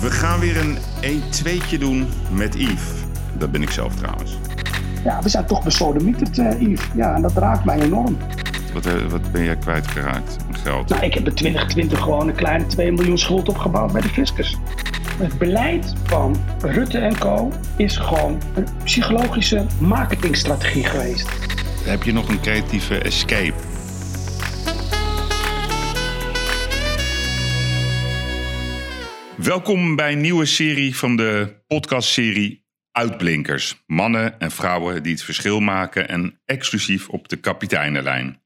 We gaan weer een 1-2'tje doen met Yves. Dat ben ik zelf trouwens. Ja, we zijn toch besodemieterd, uh, Yves. Ja, en dat raakt mij enorm. Wat, eh, wat ben jij kwijtgeraakt? Geld? Nou, ik heb in 2020 gewoon een kleine 2 miljoen schuld opgebouwd bij de fiscus. Het beleid van Rutte en Co. is gewoon een psychologische marketingstrategie geweest. Heb je nog een creatieve escape? Welkom bij een nieuwe serie van de podcastserie Uitblinkers. Mannen en vrouwen die het verschil maken en exclusief op de kapiteinenlijn.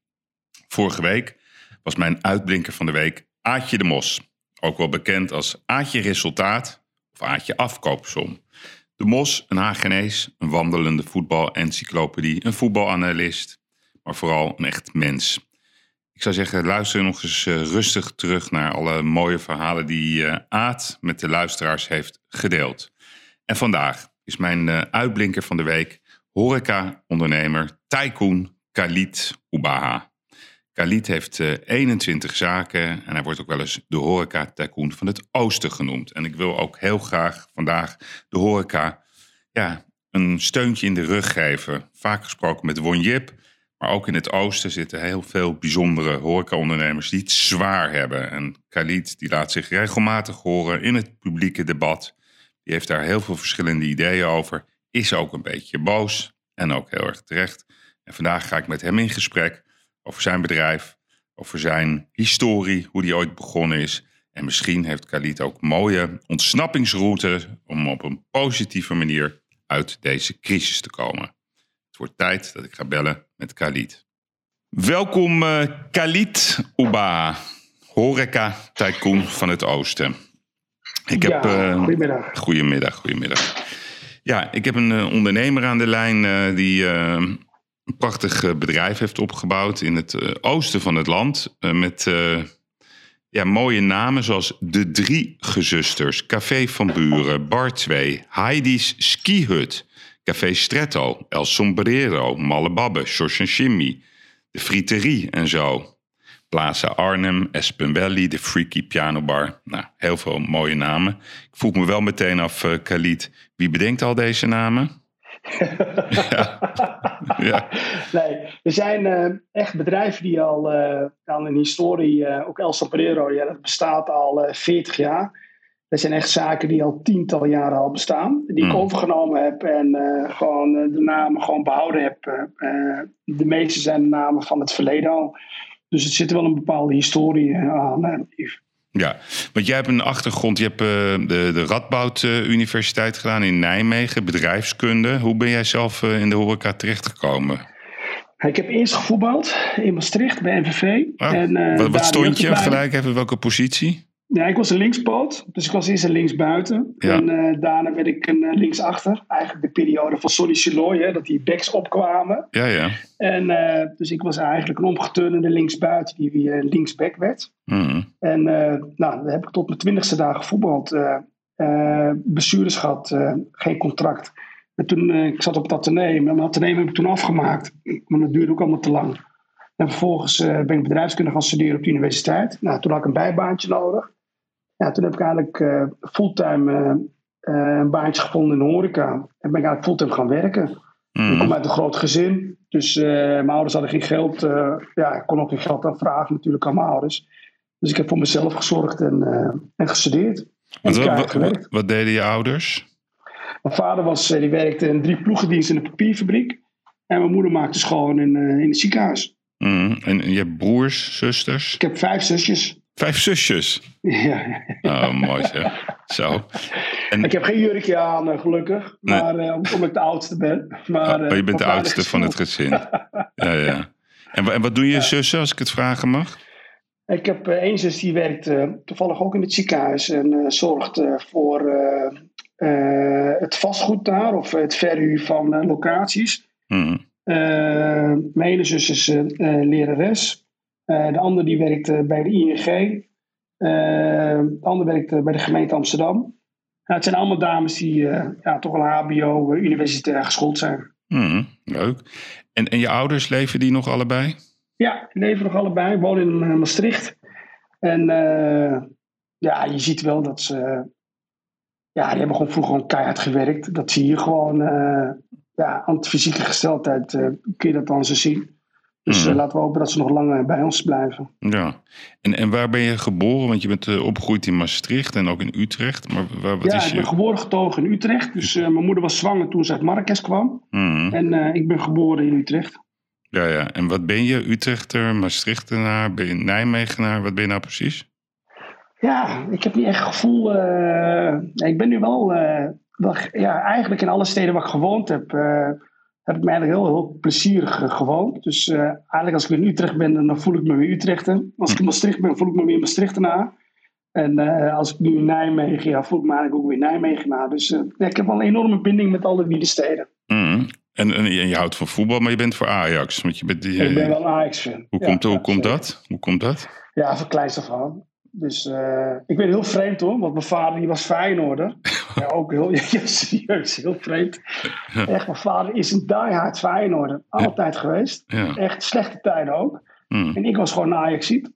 Vorige week was mijn uitblinker van de week Aatje de Mos. Ook wel bekend als Aatje Resultaat of Aatje Afkoopsom. De Mos, een Hagenees, een wandelende voetbalencyclopedie, een voetbalanalist, maar vooral een echt mens. Ik zou zeggen, luister nog eens uh, rustig terug naar alle mooie verhalen die uh, Aad met de luisteraars heeft gedeeld. En vandaag is mijn uh, uitblinker van de week horeca-ondernemer Tycoon Khalid Ubaha. Khalid heeft 21 zaken en hij wordt ook wel eens de horeca-tycoon van het oosten genoemd. En ik wil ook heel graag vandaag de horeca ja, een steuntje in de rug geven. Vaak gesproken met Won Jip, maar ook in het oosten zitten heel veel bijzondere horecaondernemers die het zwaar hebben. En Khalid die laat zich regelmatig horen in het publieke debat. Die heeft daar heel veel verschillende ideeën over. Is ook een beetje boos en ook heel erg terecht. En vandaag ga ik met hem in gesprek over zijn bedrijf, over zijn historie, hoe die ooit begonnen is. En misschien heeft Khalid ook mooie ontsnappingsroutes om op een positieve manier uit deze crisis te komen. Het wordt tijd dat ik ga bellen met Khalid. Welkom uh, Khalid Uba, horeca tycoon van het oosten. Ik heb, ja, goedemiddag. Goedemiddag, goedemiddag. Ja, ik heb een uh, ondernemer aan de lijn uh, die een prachtig bedrijf heeft opgebouwd in het oosten van het land. met ja, mooie namen zoals De Drie Gezusters, Café van Buren, Bar 2, Heidi's Skihut, Café Stretto, El Sombrero, Malle Babbe, Shimmy, de Friterie en zo. Plaza Arnhem, Espen Valley, de Freaky Piano Bar. Nou, heel veel mooie namen. Ik vroeg me wel meteen af, uh, Khalid, wie bedenkt al deze namen? ja. ja. Nee, er zijn uh, echt bedrijven die al, uh, al een historie, ook El Sombrero, ja, dat bestaat al 40 jaar. Dat zijn echt zaken die al tientallen jaren al bestaan. Die ik hmm. overgenomen heb en uh, gewoon uh, de namen gewoon behouden heb. Uh, de meeste zijn de namen van het verleden al. Dus het zit wel een bepaalde historie aan. ja, want jij hebt een achtergrond. Je hebt de, de Radboud Universiteit gedaan in Nijmegen, bedrijfskunde. Hoe ben jij zelf in de horeca terechtgekomen? Ik heb eerst gevoetbald in Maastricht bij NVV. Ah, en, wat, wat stond je gelijk even? Welke positie? Ja, ik was een linkspoot. Dus ik was eerst een linksbuiten. En uh, daarna werd ik een uh, linksachter. Eigenlijk de periode van Sonny Siloy, dat die backs opkwamen. Ja, ja. En uh, dus ik was eigenlijk een omgeturnende linksbuiten die weer linksback werd. Mm. En nou, dan heb ik tot mijn twintigste dagen gevoetbald. bestuurders gehad, geen contract. En toen, ik zat op het ateneum. En mijn ateneum heb ik toen afgemaakt. Maar dat duurde ook allemaal te lang. En vervolgens ben ik bedrijfskunde gaan studeren op de universiteit. Nou, toen had ik een bijbaantje nodig ja, toen heb ik eigenlijk uh, fulltime uh, een baantje gevonden in de horeca. En ben ik eigenlijk fulltime gaan werken. Mm. Ik kom uit een groot gezin. Dus mijn ouders hadden geen geld. ja, ik kon ook geen geld aanvragen natuurlijk aan mijn ouders. Dus ik heb voor mezelf gezorgd en, en gestudeerd. En wat, wat, wat, deden je ouders? Mijn vader was, die werkte in drie ploegendienst in een papierfabriek. En mijn moeder maakte schoon in, in het ziekenhuis. Mm. En je hebt broers, zusters? Ik heb vijf zusjes. Vijf zusjes? Ja. Oh, mooi. Zo. En... Ik heb geen jurkje aan, eh, gelukkig. Maar, uh, omdat ik de oudste ben. Maar, oh, je bent de oudste van het gezin. ja, ja. En, en wat doen je zussen, als ik het vragen mag? Ik heb één zus die werkt toevallig ook in het ziekenhuis. En zorgt voor het vastgoed daar. Of het verhuur van locaties. Mm. mijn ene zus is lerares. Eh, de ander die werkt bij de ING. Eh, de ander werkt bij de gemeente Amsterdam. Nou, het zijn allemaal dames die eh, ja, toch wel HBO, universitair geschoold zijn. Mm, leuk. En, en je ouders, leven die nog allebei? Ja, leven nog allebei. Wonen in Maastricht. En ja, je ziet wel dat ze ja, die hebben gewoon vroeger gewoon keihard gewerkt. Dat zie je gewoon. ja, aan de fysieke gesteldheid kun je dat dan zo zien. Dus Mhm. eh, laten we hopen dat ze nog lang bij ons blijven. Ja. En, en waar ben je geboren? Want je bent eh, opgegroeid in Maastricht en ook in Utrecht. Maar waar, wat ja, is ik ben je... geboren getogen in Utrecht. Dus eh, mijn moeder was zwanger toen ze uit Marrakesh kwam. Mhm. En ik ben geboren in Utrecht. Ja, ja. En wat ben je? Utrechter, Maastrichtenaar? Ben je Nijmegenaar? Wat ben je nou precies? Ja, ik heb niet echt gevoel. ik ben nu wel, wel. Ja, eigenlijk in alle steden waar ik gewoond heb. Heb ik me eigenlijk heel, heel plezierig eh, gewoond. Dus eh, eigenlijk als ik in Utrecht ben, dan voel ik me weer Utrechter. Als ik in Maastricht ben, voel ik me weer Maastrichtenaar. En eh, als ik nu in Nijmegen, ja, voel ik me eigenlijk ook weer Nijmegenaar. Dus ja, ik heb wel een enorme binding met alle de steden. Mhm. En, en je houdt van voetbal, maar je bent voor Ajax. Want je bent, die, ik ben wel een Ajax-fan. hoe Ja, komt, hoe ja, komt dat? Hoe komt dat? Ja, van kleins af aan. Dus eh, ik ben heel vreemd hoor, want mijn vader die was Feyenoorder. ja, ook heel, ja, serieus, heel vreemd. Echt, mijn vader is een diehard Feyenoorder. Altijd geweest. Echt slechte tijden ook. Mhm. En ik was gewoon Ajaxiet.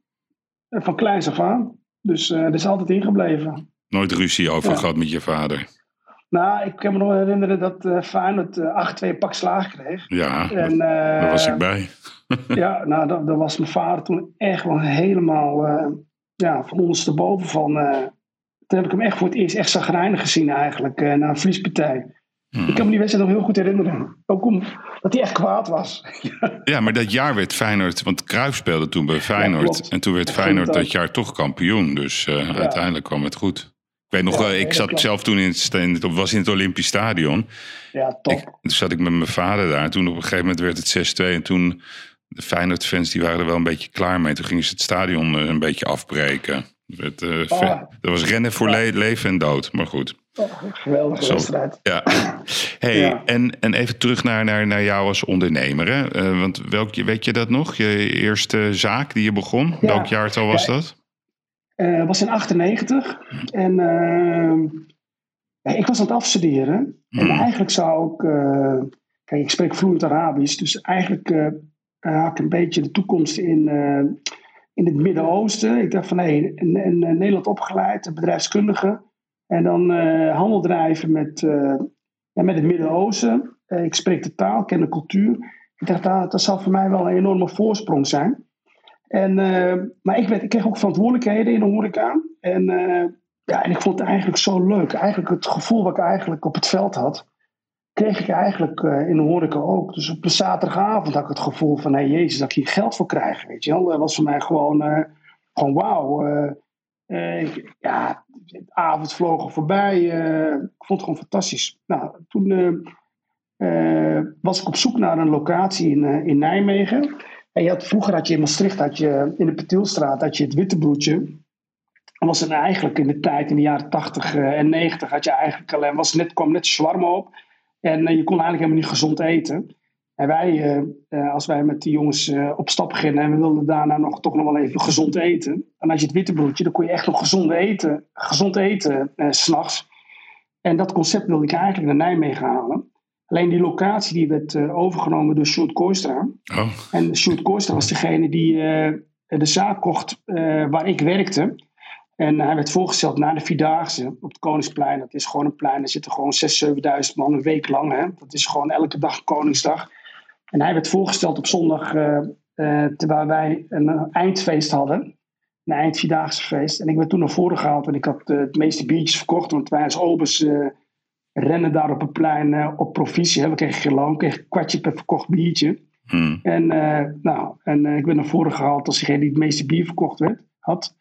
Eh, Van kleins af aan. Dus eh dat is altijd ingebleven. Nooit ruzie over gehad met je vader. Nou, ik kan me nog herinneren dat eh Feyenoord eh 8-2 pak slaag kreeg. Ja, En, daar was ik bij. Ja, nou, dat, dat was mijn vader toen echt wel helemaal ja, van ondersteboven van. eh, toen heb ik hem echt voor het eerst echt zagrijnig gezien eigenlijk, eh, na een verliespartij. Mhm. Ik kan me die wedstrijd nog heel goed herinneren. Ook omdat hij echt kwaad was. Ja, maar dat jaar werd Feyenoord... Want Cruijff speelde toen bij Feyenoord. en toen werd Feyenoord dat jaar toch kampioen. Dus eh, uiteindelijk kwam het goed. Ik weet nog wel, ik zat klopt. zelf toen in het, sta- in het, was in het Olympisch Stadion. ja, top. Ik, toen zat ik met mijn vader daar. Toen op een gegeven moment werd het 6-2. En toen, de Feyenoord-fans die waren er wel een beetje klaar mee. Toen gingen ze het stadion eh, een beetje afbreken. Het eh, ve- dat was rennen voor le- leven en dood. Maar goed. Oh, geweldige wedstrijd. Ja. Hey, Ja. En, en even terug naar, naar, naar jou als ondernemer. Hè? Eh, want welk, weet je dat nog? Je eerste zaak die je begon? Ja. Welk jaartal was dat? Eh was in 98. En ehm, ik was aan het afstuderen. En Hmm. eigenlijk zou ik... kijk, ik spreek vloeiend Arabisch. Dus eigenlijk eh, ik een beetje de toekomst in, eh, in het Midden-Oosten. Ik dacht van, hé, in, Nederland opgeleid, bedrijfskundige. En dan eh, handel drijven met, ja, met het Midden-Oosten. Ik spreek de taal, ken de cultuur. Ik dacht, dat, dat zal voor mij wel een enorme voorsprong zijn. En, maar ik, werd, ik kreeg ook verantwoordelijkheden in de horeca. En, ja, en ik vond het eigenlijk zo leuk. Eigenlijk het gevoel wat ik eigenlijk op het veld had, kreeg ik eigenlijk eh, in de horeca ook. Dus op zaterdagavond had ik het gevoel van, hé jezus, dat ik hier geld voor krijg. Weet je wel? Dat was voor mij gewoon, eh, gewoon wauw. eh, ja, de avond vlogen voorbij. ik vond het gewoon fantastisch. Nou, toen was ik op zoek naar een locatie in, in Nijmegen. En je had, vroeger had je in Maastricht, had je, in de Petielstraat, had je het Witte Broertje. En was het eigenlijk in de tijd, in de jaren 80 eh, en 90, had je eigenlijk alleen, was net, kwam net shawarma op. En eh, je kon eigenlijk helemaal niet gezond eten. En wij, eh, eh, als wij met die jongens op stap gingen en we wilden daarna nog, toch nog wel even gezond eten. Dan had je het witte broodje, dan kon je echt nog gezond eten, gezond eten eh, s s'nachts. En dat concept wilde ik eigenlijk naar Nijmegen halen. Alleen die locatie die werd overgenomen door Sjoerd Kooistra. Oh, En Sjoerd Kooistra was degene die de zaak kocht waar ik werkte. En hij werd voorgesteld naar de Vierdaagse op het Koningsplein. Dat is gewoon een plein, daar zitten gewoon 6.000, 7.000 man een week lang. Hè? Dat is gewoon elke dag Koningsdag. En hij werd voorgesteld op zondag, eh, eh, terwijl wij een eh, eindfeest hadden. Een eindvierdaagse feest. En ik werd toen naar voren gehaald en ik had eh, het meeste biertjes verkocht. Want wij als obers eh, rennen daar op het plein eh, op provisie. Hè? We kregen geen loon, kregen een kwartje per verkocht biertje. hm. En, eh, nou, en eh, ik werd naar voren gehaald als degene die het meeste bier verkocht werd, had.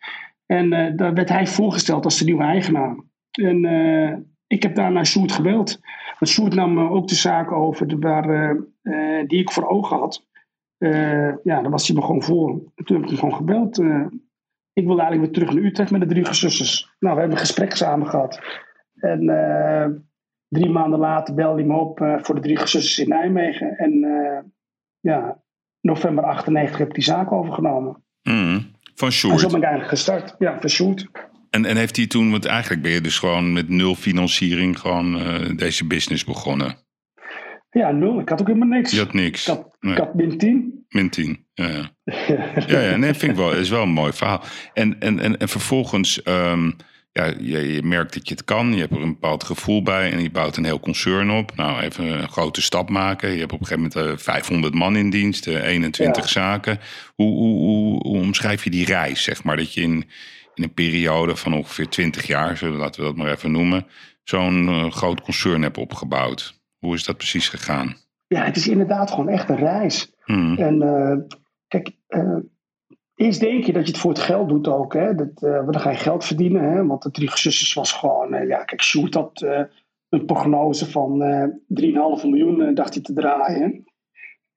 En eh, daar werd hij voorgesteld als de nieuwe eigenaar. En eh, ik heb daarna Sjoerd gebeld. Want Sjoerd nam eh, ook de zaak over de, waar, die ik voor ogen had. Ja, daar was hij me gewoon voor. En toen heb ik hem gewoon gebeld. ik wilde eigenlijk weer terug naar Utrecht met de drie gezusters. Nou, we hebben een gesprek samen gehad. En drie maanden later belde hij me op voor de drie gezusters in Nijmegen. En eh, ja, november 98 heb ik die zaak overgenomen. Hm. Van En zo Sjoerd. ben ik eigenlijk gestart. Ja, van Sjoerd. En, en heeft hij toen, want eigenlijk ben je dus gewoon met nul financiering gewoon eh, deze business begonnen. Ja, nul. Ik had ook helemaal niks. Je had niks. Ik had, Nee. ik had min 10. Min 10. Ja, ja. ja, ja nee, vind ik wel. is wel een mooi verhaal. En, en, en, en vervolgens, ehm, ja, je, je, merkt dat je het kan. Je hebt er een bepaald gevoel bij en je bouwt een heel concern op. Nou, even een grote stap maken. Je hebt op een gegeven moment 500 eh, man in dienst, 21 zaken. Hoe, hoe, hoe, hoe, omschrijf je die reis, zeg maar? Dat je in, in een periode van ongeveer 20 jaar, zullen laten we dat maar even noemen, zo'n uh, groot concern hebt opgebouwd. Hoe is dat precies gegaan? Ja, het is inderdaad gewoon echt een reis. Hmm. En uh, kijk, Eerst denk je dat je het voor het geld doet ook. Hè? Dat, uh, dan ga je geld verdienen. Hè? Want de drie zusters was gewoon... Uh, ja, kijk, Sjoerd had uh, een prognose van 3,5 miljoen dacht hij te draaien.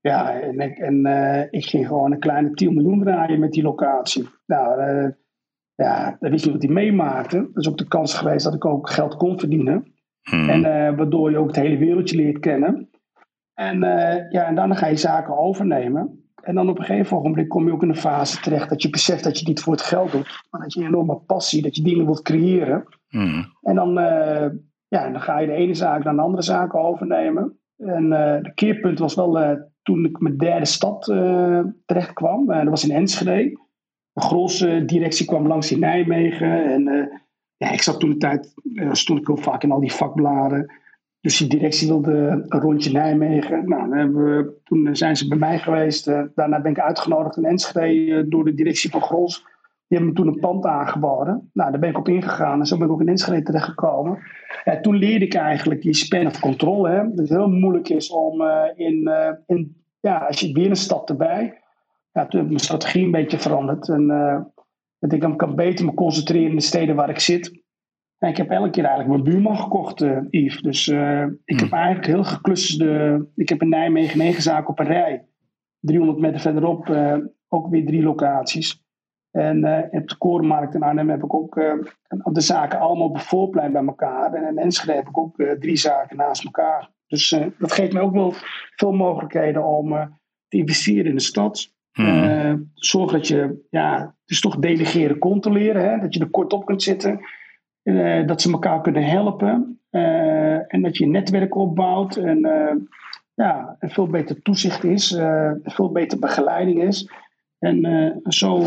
Ja, en, ik, en ik ging gewoon een kleine 10 miljoen draaien met die locatie. Nou, ja, dat wist je wat hij meemaakte. Dat is ook de kans geweest dat ik ook geld kon verdienen. Hmm. En waardoor je ook het hele wereldje leert kennen. En, ja, en dan ga je zaken overnemen. En dan op een gegeven moment kom je ook in een fase terecht dat je beseft dat je niet voor het geld doet, maar dat je een enorme passie, dat je dingen wilt creëren. Hmm. En dan, uh, ja, dan ga je de ene zaak naar de andere zaak overnemen. En uh, de keerpunt was wel uh, toen ik mijn derde stad terecht kwam. dat was in Enschede. De grootste directie kwam langs in Nijmegen. En ja, ik zat toen de tijd, stond ik heel vaak in al die vakbladen. Dus die directie wilde een rondje Nijmegen. Nou, dan we, toen zijn ze bij mij geweest. Uh, daarna ben ik uitgenodigd in Enschede uh, door de directie van Grols. Die hebben me toen een pand aangeboden. Nou, daar ben ik op ingegaan en zo ben ik ook in Enschede terechtgekomen. Ja, toen leerde ik eigenlijk die span of control. Hè, dat het heel moeilijk is om uh, in, in, ja, als je weer een stap erbij. Ja, toen heb ik mijn strategie een beetje veranderd. En ik denk, ik kan beter me concentreren in de steden waar ik zit ik heb elke keer eigenlijk mijn buurman gekocht, uh, Yves. Dus uh, ik heb hm. eigenlijk heel gekluste. Ik heb in Nijmegen negen zaken op een rij. 300 meter verderop uh, ook weer drie locaties. En op de Korenmarkt in Arnhem heb ik ook de zaken allemaal op het voorplein bij elkaar. En in Enschede heb ik ook drie zaken naast elkaar. Dus dat geeft me ook wel veel mogelijkheden om te investeren in de stad. Hm. zorg dat je, ja, het is toch delegeren, controleren. Hè? Dat je er kort op kunt zitten. Uh, dat ze elkaar kunnen helpen. Uh, en dat je een netwerk opbouwt. En uh, ja, een veel beter toezicht is. veel beter begeleiding is. En zo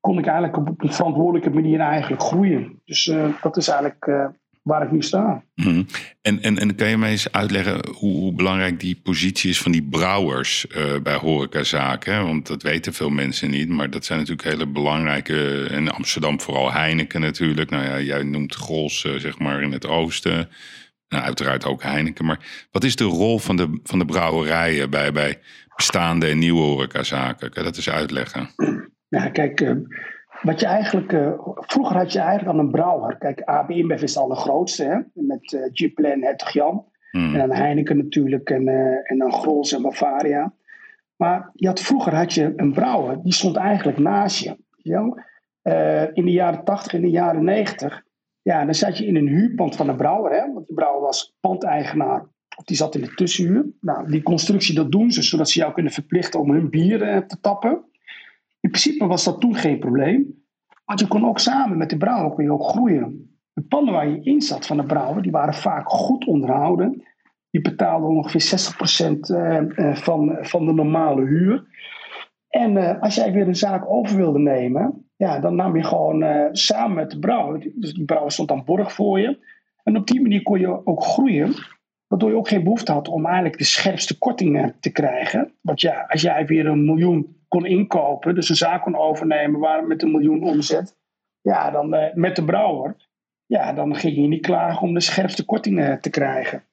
kon ik eigenlijk op een verantwoordelijke manier eigenlijk groeien. Dus dat is eigenlijk waar ik nu sta. Mhm. En, en, en kan je mij eens uitleggen hoe, hoe belangrijk die positie is van die brouwers uh, bij horecazaken? Want dat weten veel mensen niet, maar dat zijn natuurlijk hele belangrijke. In Amsterdam vooral Heineken natuurlijk. Nou ja, jij noemt Grols uh, zeg maar in het oosten. Nou, uiteraard ook Heineken. Maar wat is de rol van de, van de brouwerijen bij, bij bestaande en nieuwe horecazaken? Kan je dat eens uitleggen? Ja, kijk, uh, wat je eigenlijk, uh, vroeger had je eigenlijk al een brouwer. Kijk, AB InBev is al de grootste, hè? met uh, Giplen, Hertog Jan. Hmm. En dan Heineken natuurlijk, en, uh, en dan Grols en Bavaria. Maar je had, vroeger had je een brouwer, die stond eigenlijk naast je. je in de jaren 80, in de jaren 90. Ja, dan zat je in een huurpand van een brouwer. Hè? Want die brouwer was pandeigenaar. Of die zat in de tussenhuur. Nou, die constructie, dat doen ze, zodat ze jou kunnen verplichten om hun bier te tappen. In principe was dat toen geen probleem. Want je kon ook samen met de brouwer je ook groeien. De panden waar je in zat van de brouwer, die waren vaak goed onderhouden. Die betaalden ongeveer 60% eh, eh, van, van de normale huur. En uh, als jij weer een zaak over wilde nemen, ja, dan nam je gewoon samen met de brouwer. Dus die brouwer stond dan borg voor je. En op die manier kon je ook groeien. Waardoor je ook geen behoefte had om eigenlijk de scherpste kortingen te krijgen. Want ja, als jij weer een miljoen kon inkopen, dus een zaak kon overnemen waar met een miljoen omzet, ja, dan uh, met de brouwer, ja, dan ging je niet klagen om de scherpste kortingen te krijgen.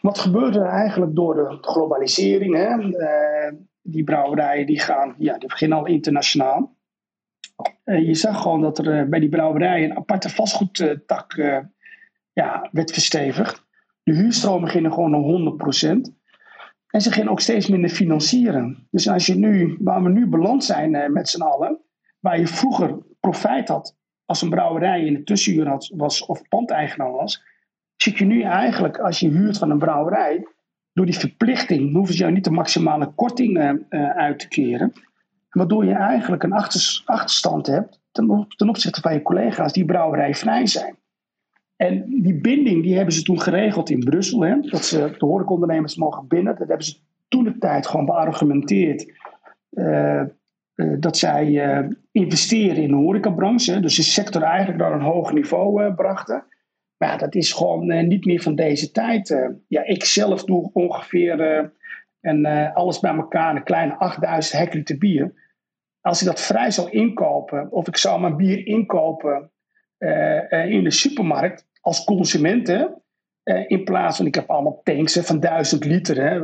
Wat gebeurde er eigenlijk door de globalisering? Hè? Uh, die brouwerijen die gaan, ja, die beginnen al internationaal. Uh, je zag gewoon dat er bij die brouwerijen een aparte vastgoedtak ja, werd verstevigd. De huurstromen gingen gewoon naar 100%. En ze gingen ook steeds minder financieren. Dus als je nu, waar we nu beland zijn eh, met z'n allen, waar je vroeger profijt had als een brouwerij in de tussenuur had, was of pandeigenaar was, zit je nu eigenlijk als je huurt van een brouwerij, door die verplichting hoeven ze jou niet de maximale korting uh, uit te keren. Waardoor je eigenlijk een achterstand hebt ten, opzichte van je collega's die brouwerij vrij zijn. En die binding die hebben ze toen geregeld in Brussel. Hè? Dat ze de horecaondernemers mogen binnen. Dat hebben ze toen de tijd gewoon beargumenteerd. Uh, dat zij investeren in de horecabranche. Dus de sector eigenlijk naar een hoger niveau brachten. Maar ja, dat is gewoon niet meer van deze tijd. ja, ik zelf doe ongeveer en alles bij elkaar een kleine 8000 hectoliter bier. Als ik dat vrij zou inkopen, of ik zou mijn bier inkopen in de supermarkt als consument, hè, in plaats van ik heb allemaal tanks van 1000 liter. Hè,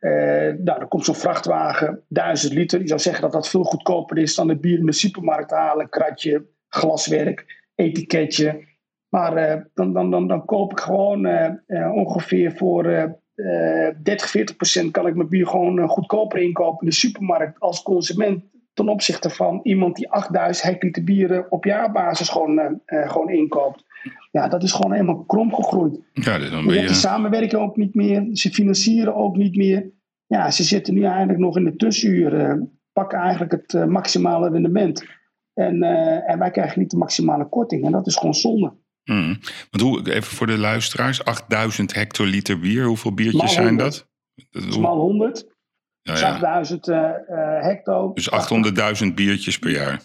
uh, nou, dan komt zo'n vrachtwagen, 1000 liter. Je zou zeggen dat dat veel goedkoper is dan het bier in de supermarkt halen. Kratje, glaswerk, etiketje. Maar uh, dan, dan, dan, dan koop ik gewoon ongeveer voor 30, 40 procent kan ik mijn bier gewoon goedkoper inkopen in de supermarkt als consument. Ten opzichte van iemand die 8000 hectoliter bieren op jaarbasis gewoon, gewoon inkoopt. Ja, dat is gewoon helemaal krom gegroeid. Ja, dan ben je... Ze samenwerken ook niet meer. Ze financieren ook niet meer. Ja, ze zitten nu eigenlijk nog in de tussenuren. Pakken eigenlijk het uh, maximale rendement. En, uh, en wij krijgen niet de maximale korting. En dat is gewoon zonde. Mm. Want hoe, even voor de luisteraars, 8000 hectoliter bier, hoeveel biertjes zijn dat? Smal 100. Ja, ja. 8000 uh, hecto. Dus 800.000 biertjes per jaar.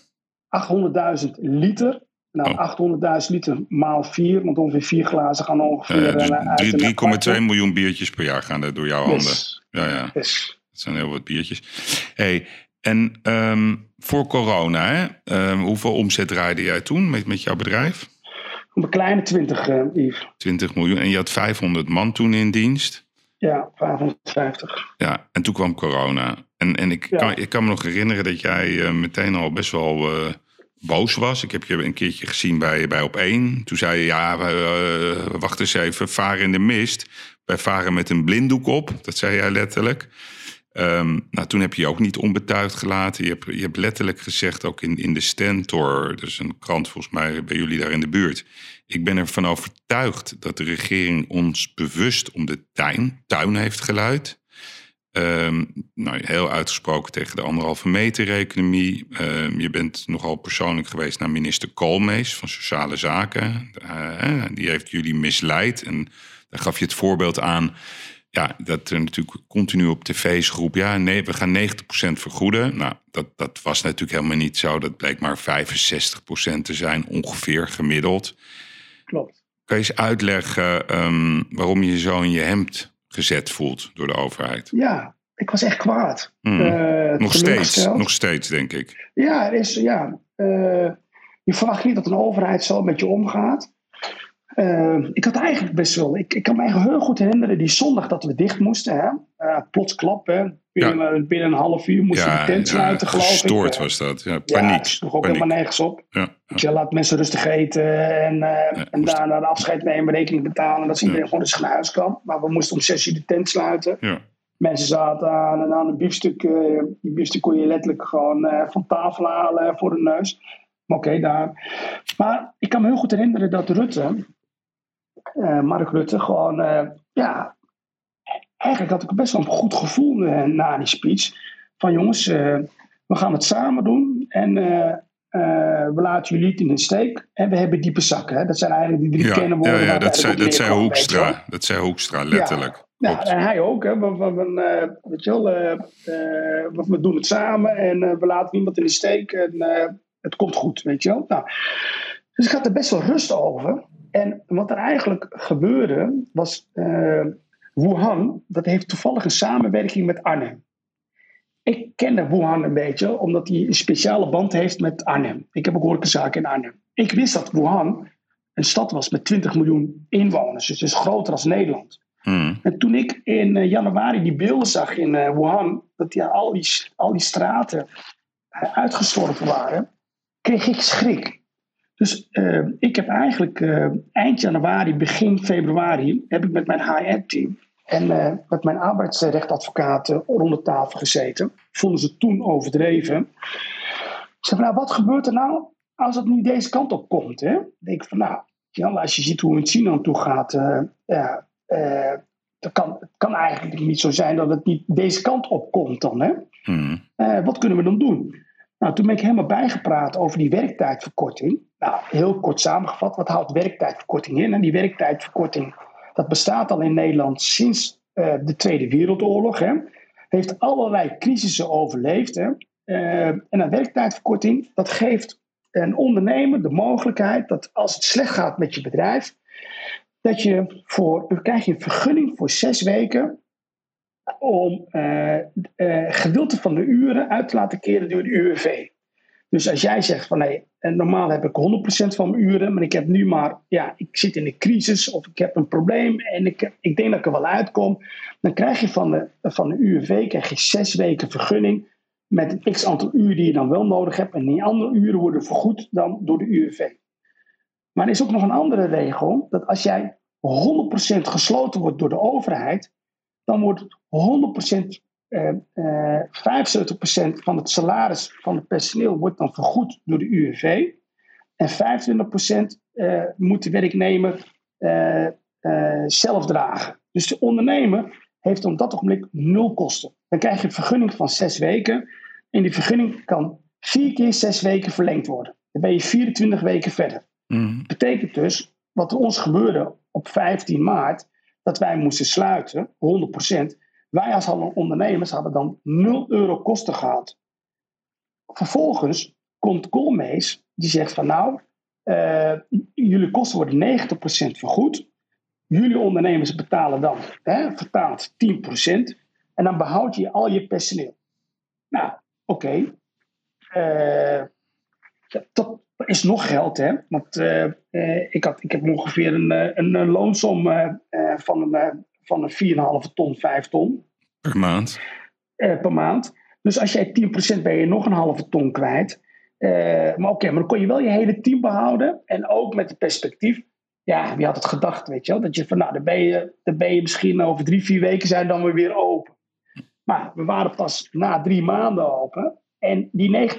800.000 liter. Nou, oh. 800.000 liter maal 4, want ongeveer 4 glazen gaan ongeveer uh, dus 3,2 miljoen biertjes per jaar gaan er door jouw handen. Ja, ja. Dat zijn heel wat biertjes. Hey, en um, voor corona, hè, um, hoeveel omzet draaide jij toen met, met jouw bedrijf? Een kleine 20, uh, Yves. 20 miljoen. En je had 500 man toen in dienst? Ja, 550. Ja, en toen kwam corona. En, en ik, ja. kan, ik kan me nog herinneren dat jij uh, meteen al best wel boos was. Ik heb je een keertje gezien bij, bij Op 1. Toen zei je, ja, uh, wacht eens even, varen in de mist. Wij varen met een blinddoek op, dat zei jij letterlijk. Um, nou, toen heb je je ook niet onbetuigd gelaten. Je hebt, je hebt letterlijk gezegd, ook in, in de Stentor, dus een krant volgens mij bij jullie daar in de buurt. Ik ben ervan overtuigd dat de regering ons bewust om de tuin, tuin heeft geluid. Um, nou, heel uitgesproken tegen de anderhalve meter economie. Um, je bent nogal persoonlijk geweest naar minister Koolmees van Sociale Zaken. Uh, die heeft jullie misleid. En daar gaf je het voorbeeld aan. Ja, dat er natuurlijk continu op tv's groep. Ja, nee, we gaan 90% vergoeden. Nou, dat, dat was natuurlijk helemaal niet zo. Dat bleek maar 65% te zijn, ongeveer gemiddeld. Klopt. Kan je eens uitleggen um, waarom je zo in je hemd gezet voelt door de overheid. Ja, ik was echt kwaad. Hmm. Uh, nog steeds, nog steeds denk ik. Ja, er is, ja uh, je verwacht niet dat een overheid zo met je omgaat. Uh, ik had eigenlijk best wel, ik, ik kan me eigenlijk heel goed herinneren die zondag dat we dicht moesten. Hè? plots klap, hè? Binnen, ja. binnen een half uur moesten ja, de tent sluiten, ja, geloof gestoord was dat, ja, paniek. Ja, sloeg ook helemaal nergens op. Ja, Je laat mensen rustig eten en, uh, en daarna de afscheid nemen, rekening betalen. Dat iedereen gewoon eens naar huis kan. Maar we moesten om zes uur de tent sluiten. Ja. Mensen zaten aan en aan een biefstuk. Die biefstuk kon je letterlijk gewoon van tafel halen voor de neus. Maar oké, okay, daar. Maar ik kan me heel goed herinneren dat Rutte, Mark Rutte, gewoon ja, eigenlijk had ik best wel een goed gevoel uh, na die speech. Van jongens, we gaan het samen doen. En uh, we laten jullie niet in de steek. En we hebben diepe zakken. Hè? Dat zijn eigenlijk die drie ja, kernwoorden. Ja, ja dat, zei, dat zei Hoekstra. Dat zei Hoekstra, letterlijk. Ja, en hij ook. Hè? We, we, we, weet je wel, we, we, doen het samen. En we laten niemand in de steek. En het komt goed, weet je wel. Nou, dus ik had er best wel rust over. En wat er eigenlijk gebeurde, was Wuhan, dat heeft toevallig een samenwerking met Arnhem. Ik kende Wuhan een beetje, omdat hij een speciale band heeft met Arnhem. Ik heb ook horecazaken in Arnhem. Ik wist dat Wuhan een stad was met 20 miljoen inwoners. Dus het is groter als Nederland. Hmm. En toen ik in eh, januari die beelden zag in uh, Wuhan, dat die, al, die, al die straten uitgestorven waren, kreeg ik schrik. Dus ik heb eigenlijk eind januari, begin februari, heb ik met mijn HR-team en uh, met mijn arbeidsrechtadvocaten rond de tafel gezeten. Vonden ze toen overdreven. Ik zei van, nou, wat gebeurt er nou als het niet deze kant op komt? Hè? Dan denk ik van, nou, als je ziet hoe het China toe gaat, uh, ja, uh, het kan, het kan eigenlijk niet zo zijn dat het niet deze kant op komt dan. Hè? Hmm. wat kunnen we dan doen? Nou, toen ben ik helemaal bijgepraat over die werktijdverkorting. Heel kort samengevat, wat houdt werktijdverkorting in? En die werktijdverkorting dat bestaat al in Nederland sinds uh, de Tweede Wereldoorlog. Hè. Heeft allerlei crisissen overleefd. Hè. en een werktijdverkorting, dat geeft een ondernemer de mogelijkheid dat als het slecht gaat met je bedrijf, dat je voor, dan krijg je een vergunning voor zes weken om uh, gedeelte van de uren uit te laten keren door de UWV. Dus als jij zegt van nee, normaal heb ik 100% van mijn uren, maar ik heb nu maar, ja, ik zit in een crisis of ik heb een probleem en ik, ik denk dat ik er wel uitkom, dan krijg je van de, van de UWV krijg je zes weken vergunning met een x aantal uren die je dan wel nodig hebt en die andere uren worden vergoed dan door de UWV. Maar er is ook nog een andere regel, dat als jij 100% gesloten wordt door de overheid, dan wordt 100% uh, uh, 75% van het salaris van het personeel wordt dan vergoed door de UWV. En 25% uh, moet de werknemer zelf dragen. Dus de ondernemer heeft op dat ogenblik nul kosten. Dan krijg je een vergunning van zes weken. En die vergunning kan vier keer zes weken verlengd worden. Dan ben je 24 weken verder. Mm. Dat betekent dus, wat er ons gebeurde op 15 maart, dat wij moesten sluiten, 100%. Wij als ondernemers hadden dan 0 euro kosten gehad. Vervolgens komt Colmees, die zegt van nou, uh, jullie kosten worden 90% vergoed. Jullie ondernemers betalen dan, hè, vertaald 10%. En dan behoud je al je personeel. Nou, oké. Uh, dat is nog geld, hè? Want uh, ik, had, ik heb ongeveer een, een, een loonsom van een van een 4,5 ton, 5 ton. Per maand? Uh, per maand. Dus als jij 10% ben je nog een halve ton kwijt. Uh, maar oké, maar dan kon je wel je hele team behouden. En ook met het perspectief. Ja, wie had het gedacht, weet je wel? Dat je van, nou, dan ben je, dan ben je misschien over drie, vier weken zijn dan weer weer open. Maar we waren pas na drie maanden open. En die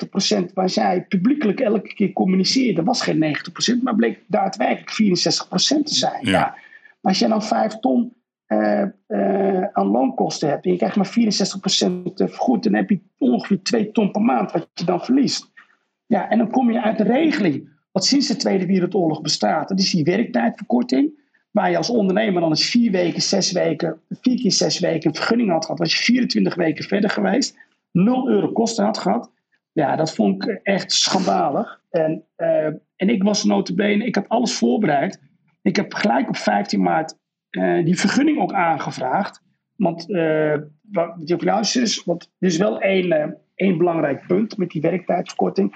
90% waar zij publiekelijk elke keer communiceerde, was geen 90%, maar bleek daadwerkelijk 64% te zijn. Ja. ja. Als je dan 5 ton uh, aan loonkosten hebt en je krijgt maar 64% vergoed, dan heb je ongeveer 2 ton per maand wat je dan verliest. Ja, en dan kom je uit de regeling wat sinds de Tweede Wereldoorlog bestaat. Dat is die werktijdverkorting. Waar je als ondernemer dan eens vier weken, zes weken, vier keer zes weken een vergunning had gehad. Was je 24 weken verder geweest. 0 euro kosten had gehad. Ja, dat vond ik echt schandalig. En, uh, en ik was notabene, ik had alles voorbereid. Ik heb gelijk op 15 maart uh, die vergunning ook aangevraagd. Want uh, wat is, want er is wel één, uh, één belangrijk punt met die werktijdverkorting.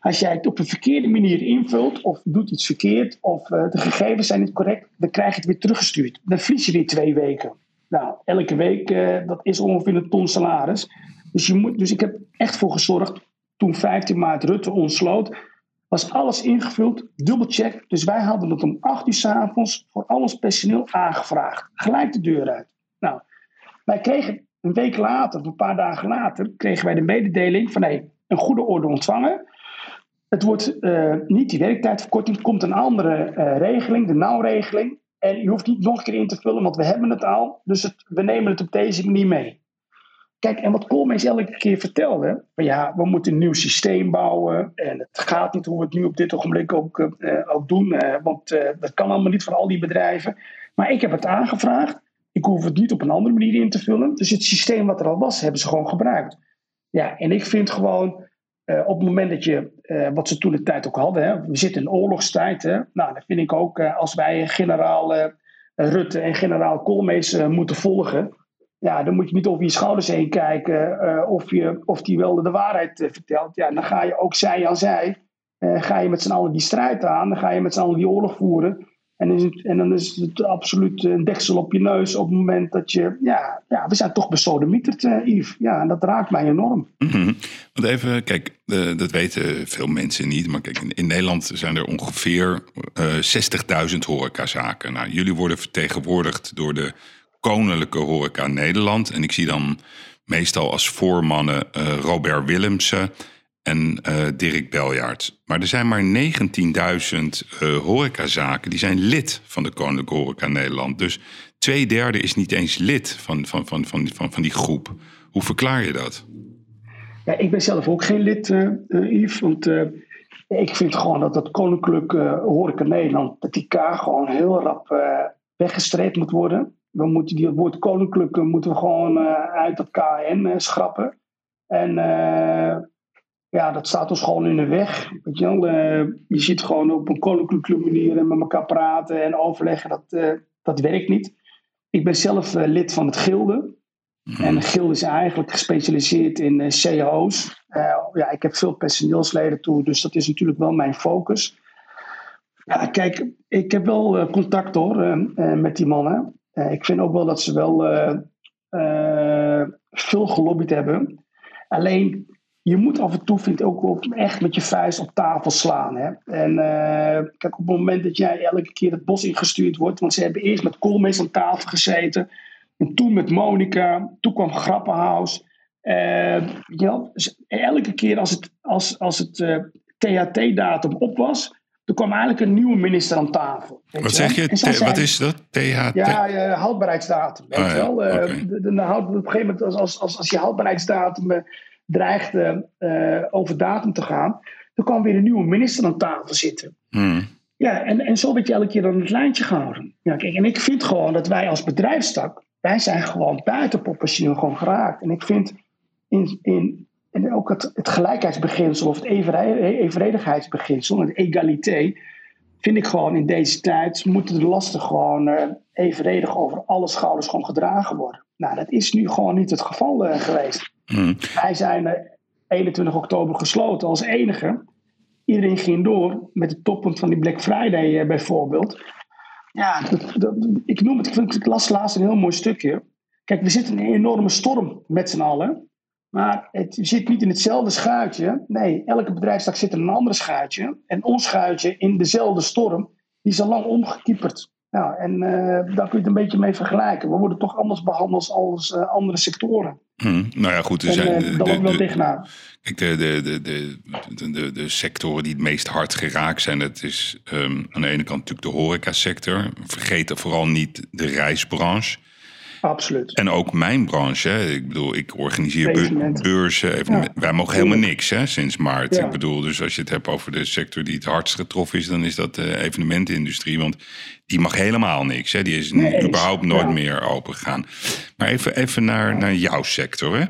Als jij het op een verkeerde manier invult, of doet iets verkeerd, of de gegevens zijn niet correct, dan krijg je het weer teruggestuurd. Dan verlies je weer twee weken. Nou, elke week, dat is ongeveer een ton salaris. Dus, je moet, dus ik heb echt voor gezorgd, toen 15 maart Rutte ontsloot, was alles ingevuld, dubbelcheck. Dus wij hadden het om 8 uur s avonds voor al ons personeel aangevraagd. Gelijk de deur uit. Nou, wij kregen een week later, of een paar dagen later, kregen wij de mededeling van hey, een goede orde ontvangen. Het wordt uh, niet die werktijdverkorting, er komt een andere uh, regeling, de nauwregeling. En je hoeft niet nog een keer in te vullen, want we hebben het al. Dus het, we nemen het op deze manier mee. Kijk, en wat Koolmees elke keer vertelde, van ja, we moeten een nieuw systeem bouwen en het gaat niet hoe we het nu op dit ogenblik ook, uh, ook doen, uh, want dat kan allemaal niet voor al die bedrijven. Maar ik heb het aangevraagd, ik hoef het niet op een andere manier in te vullen, dus het systeem wat er al was, hebben ze gewoon gebruikt. Ja, en ik vind gewoon, op het moment dat je, wat ze toen de tijd ook hadden, hè, we zitten in oorlogstijd, hè, nou, dan vind ik ook, als wij generaal Rutte en generaal Koolmees moeten volgen, ja, dan moet je niet over je schouders heen kijken uh, of, je, of die wel de waarheid uh, vertelt. Ja, dan ga je ook zij aan zij, uh, ga je met z'n allen die strijd aan, dan ga je met z'n allen die oorlog voeren. En, is het, en dan is het absoluut een deksel op je neus op het moment dat je, ja, ja we zijn toch besodemieterd, Yves. Ja, en dat raakt mij enorm. -hmm. Want even, kijk, dat weten veel mensen niet, maar kijk, in, in Nederland zijn er ongeveer 60.000 horecazaken. Nou, jullie worden vertegenwoordigd door de Koninklijke Horeca Nederland. En ik zie dan meestal als voormannen uh, Robert Willemsen en uh, Dirk Beljaard. Maar er zijn maar 19.000 uh, horecazaken die zijn lid van de Koninklijke Horeca Nederland. Dus twee derde is niet eens lid van, van, van, van, van, van die groep. Hoe verklaar je dat? Ja, ik ben zelf ook geen lid, Yves. Want ik vind gewoon dat dat Koninklijke Horeca Nederland, dat die K gewoon heel rap weggestreept moet worden we moeten die, het woord koninklijke moeten we gewoon uh, uit dat KN uh, schrappen. En ja, dat staat ons gewoon in de weg. Weet je, wel? je zit gewoon op een koninklijke manier en met elkaar praten en overleggen. Dat, dat werkt niet. Ik ben zelf lid van het Gilde. Mhm. En Gilde is eigenlijk gespecialiseerd in cao's. ja, ik heb veel personeelsleden toe, dus dat is natuurlijk wel mijn focus. Ja, kijk, ik heb wel uh, contact hoor uh, met die mannen. Ik vind ook wel dat ze wel veel gelobbyd hebben. Alleen, je moet af en toe, vind ik, ook echt met je vuist op tafel slaan. Hè? En kijk, op het moment dat jij elke keer het bos ingestuurd wordt, want ze hebben eerst met Koolmees aan tafel gezeten, en toen met Monica, toen kwam Grappenhaus. ja, elke keer als het, als, als het THT-datum op was, er kwam eigenlijk een nieuwe minister aan tafel. Wat zeg je? wat is dat? THT? Ja, uh, houdbaarheidsdatum. Weet wel? Uh, de, de, de, op een gegeven moment, als, als, als, als je houdbaarheidsdatum uh, dreigt over datum te gaan, dan kwam weer een nieuwe minister aan tafel zitten. Hmm. Ja, en, en zo werd je elke keer dan het lijntje gehouden. Ja, kijk, en ik vind gewoon dat wij als bedrijfstak, wij zijn gewoon buiten proportioneel gewoon geraakt. En ik vind in, in, en ook het, het gelijkheidsbeginsel of het evenredigheidsbeginsel, het egalité, vind ik gewoon in deze tijd moeten de lasten gewoon uh, evenredig over alle schouders gewoon gedragen worden. Nou, dat is nu gewoon niet het geval uh, geweest. Mm. Wij zijn uh, 21 oktober gesloten als enige. Iedereen ging door met het toppunt van die Black Friday eh, bijvoorbeeld. Ja, dat, dat, ik noem het, ik, ik las laatst een heel mooi stukje. Kijk, we zitten in een enorme storm met z'n allen. Maar het zit niet in hetzelfde schuitje. Nee, elke bedrijfstak zit in een ander schuitje. En ons schuitje in dezelfde storm, die is al lang omgekieperd. Nou, en uh, daar kun je het een beetje mee vergelijken. We worden toch anders behandeld als uh, andere sectoren. Hmm, nou ja, goed. Er zijn, en, uh, de, wel tegenaan. Kijk, de, de, de, de, de, de, sectoren die het meest hard geraakt zijn, dat is um, aan de ene kant natuurlijk de horecasector. Vergeet vooral niet de reisbranche. Absoluut. En ook mijn branche. Hè. Ik bedoel, ik organiseer beurzen. Even, Wij mogen helemaal niks hè, sinds maart. Ik bedoel, dus als je het hebt over de sector die het hardst getroffen is, dan is dat de evenementenindustrie. Want die mag helemaal niks. Hè. Die is nee, überhaupt nooit meer open gegaan. Maar even, even naar, naar jouw sector. Hè.